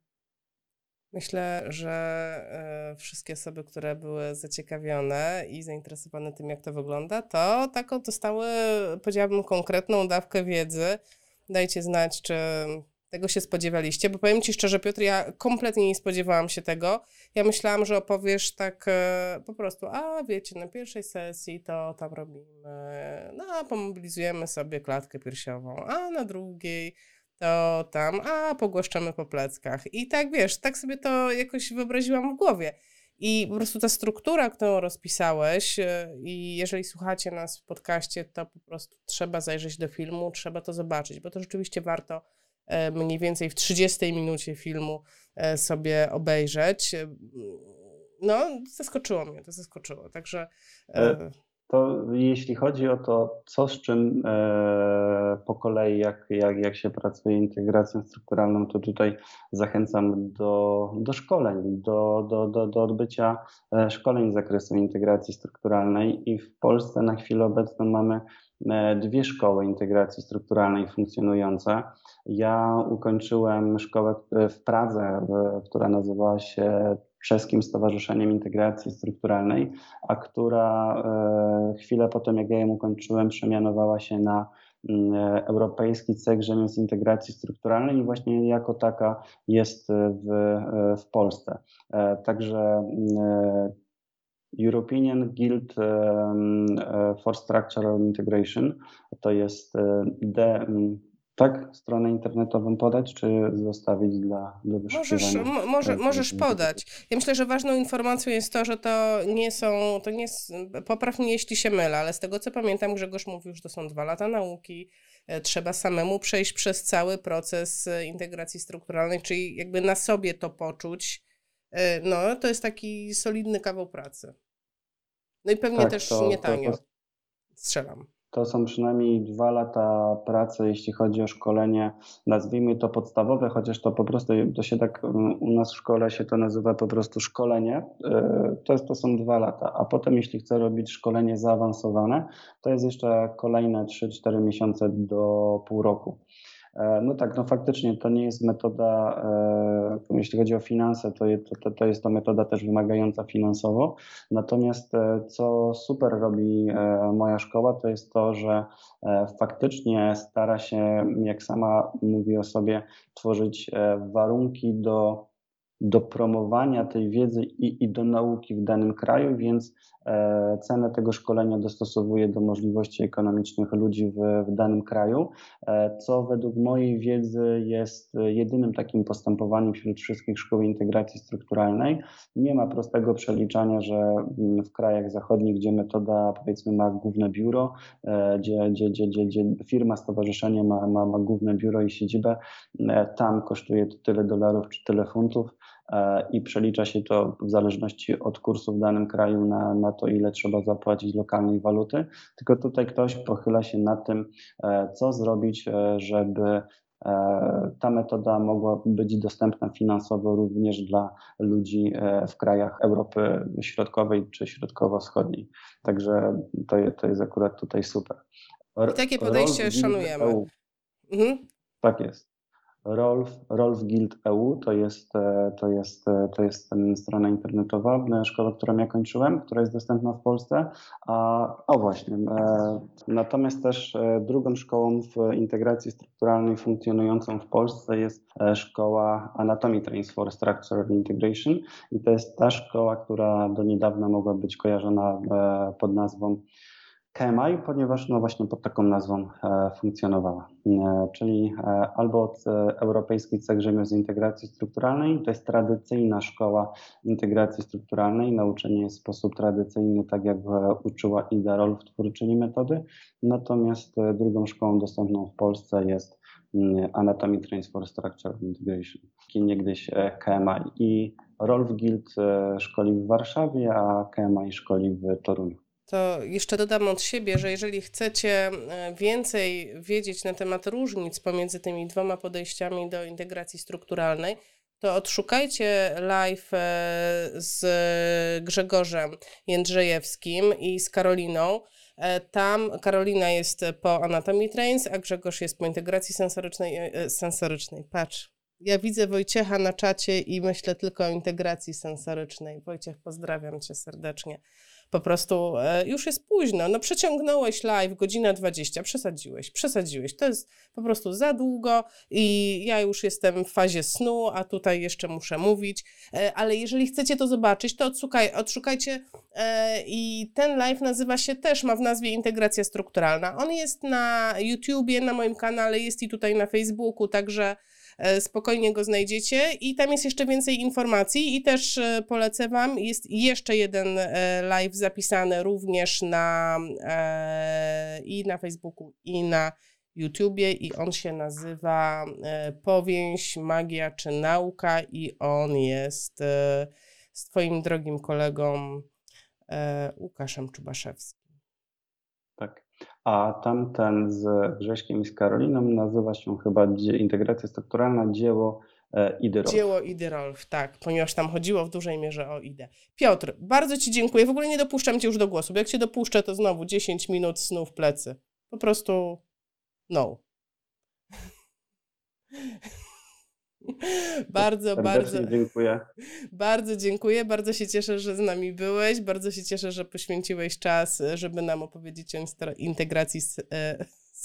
Myślę, że e, wszystkie osoby, które były zaciekawione i zainteresowane tym, jak to wygląda, to taką dostały, powiedziałabym, konkretną dawkę wiedzy. Dajcie znać, czy tego się spodziewaliście, bo powiem Ci szczerze, Piotr, ja kompletnie nie spodziewałam się tego. Ja myślałam, że opowiesz tak e, po prostu, a wiecie, na pierwszej sesji to tam robimy, no pomobilizujemy sobie klatkę piersiową, a na drugiej to tam, a pogłaszczamy po pleckach. I tak wiesz, tak sobie to jakoś wyobraziłam w głowie. I po prostu ta struktura, którą rozpisałeś, e, i jeżeli słuchacie nas w podcaście, to po prostu trzeba zajrzeć do filmu, trzeba to zobaczyć, bo to rzeczywiście warto mniej więcej w 30 minucie filmu e, sobie obejrzeć. E, no, zaskoczyło mnie, to zaskoczyło. Także. To jeśli chodzi o to, co z czym e, po kolei, jak, jak, jak się pracuje integracją strukturalną, to tutaj zachęcam do, do szkoleń, do, do, do, do odbycia szkoleń z zakresu integracji strukturalnej i w Polsce na chwilę obecną mamy E, dwie szkoły integracji strukturalnej funkcjonujące. Ja ukończyłem szkołę w Pradze, która nazywała się Czeskim Stowarzyszeniem Integracji Strukturalnej, a która e, chwilę po tym, jak ja ją ukończyłem, przemianowała się na mm, Europejski Cech Rzemiosł Integracji Strukturalnej i właśnie jako taka jest w, w Polsce. E, także mm, European Guild for Structural Integration to jest Tak, stronę internetową podać, czy zostawić dla do Możesz, może, możesz podać. Ja myślę, że ważną informacją jest to, że to nie są, to nie, popraw mnie jeśli się mylę, ale z tego co pamiętam, Grzegorz mówił, że to są dwa lata nauki, e, trzeba samemu przejść przez cały proces e, integracji strukturalnej, czyli jakby na sobie to poczuć, e, no to jest taki solidny kawał pracy. No i pewnie tak, też to, nie tanio. To, to... Strzelam to są przynajmniej dwa lata pracy, jeśli chodzi o szkolenie, nazwijmy to podstawowe, chociaż to po prostu, to się tak mm, u nas w szkole się to nazywa po prostu szkolenie, e, to, jest, to są dwa lata, a potem jeśli chcę robić szkolenie zaawansowane, to jest jeszcze kolejne 3-4 miesiące do pół roku. E, no tak, no faktycznie to nie jest metoda, e, jeśli chodzi o finanse, to, to, to jest to metoda też wymagająca finansowo. Natomiast e, co super robi moja szkoła, to jest to, że faktycznie stara się, jak sama mówi o sobie, tworzyć warunki do do promowania tej wiedzy i, i do nauki w danym kraju, więc e, cenę tego szkolenia dostosowuje do możliwości ekonomicznych ludzi w, w danym kraju, e, co według mojej wiedzy jest jedynym takim postępowaniem wśród wszystkich szkół integracji strukturalnej. Nie ma prostego przeliczania, że mm, w krajach zachodnich, gdzie metoda powiedzmy ma główne biuro, e, gdzie, gdzie, gdzie, gdzie, firma, stowarzyszenie ma, ma, ma główne biuro i siedzibę, e, tam kosztuje to tyle dolarów czy tyle funtów, i przelicza się to w zależności od kursu w danym kraju na, na to, ile trzeba zapłacić lokalnej waluty. Tylko tutaj ktoś pochyla się nad tym, e, co zrobić, e, żeby ta metoda mogła być dostępna finansowo również dla ludzi w krajach Europy Środkowej czy Środkowo-Wschodniej. Także to, to jest akurat tutaj super. I takie podejście szanujemy. Mhm. Tak jest. Rolf, Rolf Guild EU to jest, e, to, jest, e, to jest strona internetowa e, szkoły, którą ja kończyłem, która jest dostępna w Polsce. A, o właśnie, natomiast też drugą szkołą w integracji strukturalnej funkcjonującą w Polsce jest szkoła Anatomy Trains for Structural Integration i to jest ta szkoła, która do niedawna mogła być kojarzona pod nazwą KMI, ponieważ no właśnie pod taką nazwą e, funkcjonowała, e, czyli e, albo od Europejskiej Cech z Integracji Strukturalnej, to jest tradycyjna szkoła integracji strukturalnej, nauczenie jest w sposób tradycyjny, tak jak uczyła Ida Rolf, twórczyni metody, natomiast drugą szkołą dostępną w Polsce jest Anatomy Trains for Structural Integration, niegdyś KMI i. Rolf Guild szkoli w Warszawie, a KMI szkoli w Toruniu to jeszcze dodam od siebie, że jeżeli chcecie e, więcej wiedzieć na temat różnic pomiędzy tymi dwoma podejściami do integracji strukturalnej, to odszukajcie live e, z Grzegorzem Jędrzejewskim i z Karoliną. E, tam Karolina jest po Anatomy Trains, a Grzegorz jest po integracji sensorycznej. sensorycznej. Patrz, ja widzę Wojciecha na czacie i myślę tylko o integracji sensorycznej. Wojciech, pozdrawiam cię serdecznie po prostu e, już jest późno. No przeciągnąłeś live godzina 20, przesadziłeś, przesadziłeś. To jest po prostu za długo i ja już jestem w fazie snu, a tutaj jeszcze muszę mówić. E, ale jeżeli chcecie to zobaczyć, to odszukaj, odszukajcie e, i ten live nazywa się też, ma w nazwie integracja strukturalna. On jest na YouTubie, na moim kanale, jest i tutaj na Facebooku, także spokojnie go znajdziecie. I tam jest jeszcze więcej informacji i też e, polecę Wam, jest jeszcze jeden e, live zapisany również na i na Facebooku i na YouTubie. I on się nazywa Powięź, Magia czy Nauka. I on jest z Twoim drogim kolegą Łukaszem Czubaszewskim. A tamten z Grześkiem i z Karoliną nazywa się chyba Integracja Strukturalna Dzieło e, Idy Rolf. Dzieło Idy Rolf, tak, ponieważ tam chodziło w dużej mierze o Idę. Piotr, bardzo Ci dziękuję. W ogóle nie dopuszczam Cię już do głosu, bo jak Cię dopuszczę, to znowu 10 minut snu w plecy. Po prostu no. bardzo, bardzo. dziękuję. Bardzo dziękuję. Bardzo się cieszę, że z nami byłeś. Bardzo się cieszę, że poświęciłeś czas, żeby nam opowiedzieć o integracji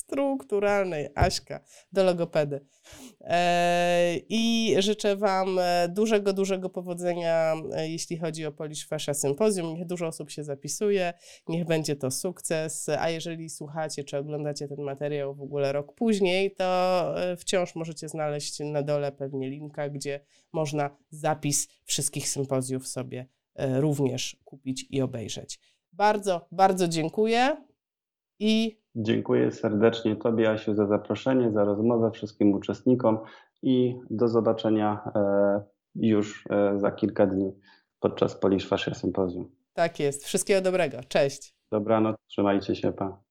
strukturalnej, Aśka, do logopedy. E, I życzę Wam e, dużego, dużego powodzenia, e, jeśli chodzi o Polish Fascia Sympozjum. Niech dużo osób się zapisuje, niech będzie to sukces, a jeżeli słuchacie czy oglądacie ten materiał w ogóle rok później, to wciąż możecie znaleźć na dole pewnie linka, gdzie można zapis wszystkich sympozjów sobie również kupić i obejrzeć. Bardzo, bardzo dziękuję i Dziękuję serdecznie Tobie, Asiu, za zaproszenie, za rozmowę wszystkim uczestnikom i do zobaczenia e, już e, za kilka dni podczas Polish Fascia Sympozjum. Tak jest. Wszystkiego dobrego. Cześć. Dobranoc, trzymajcie się, pa.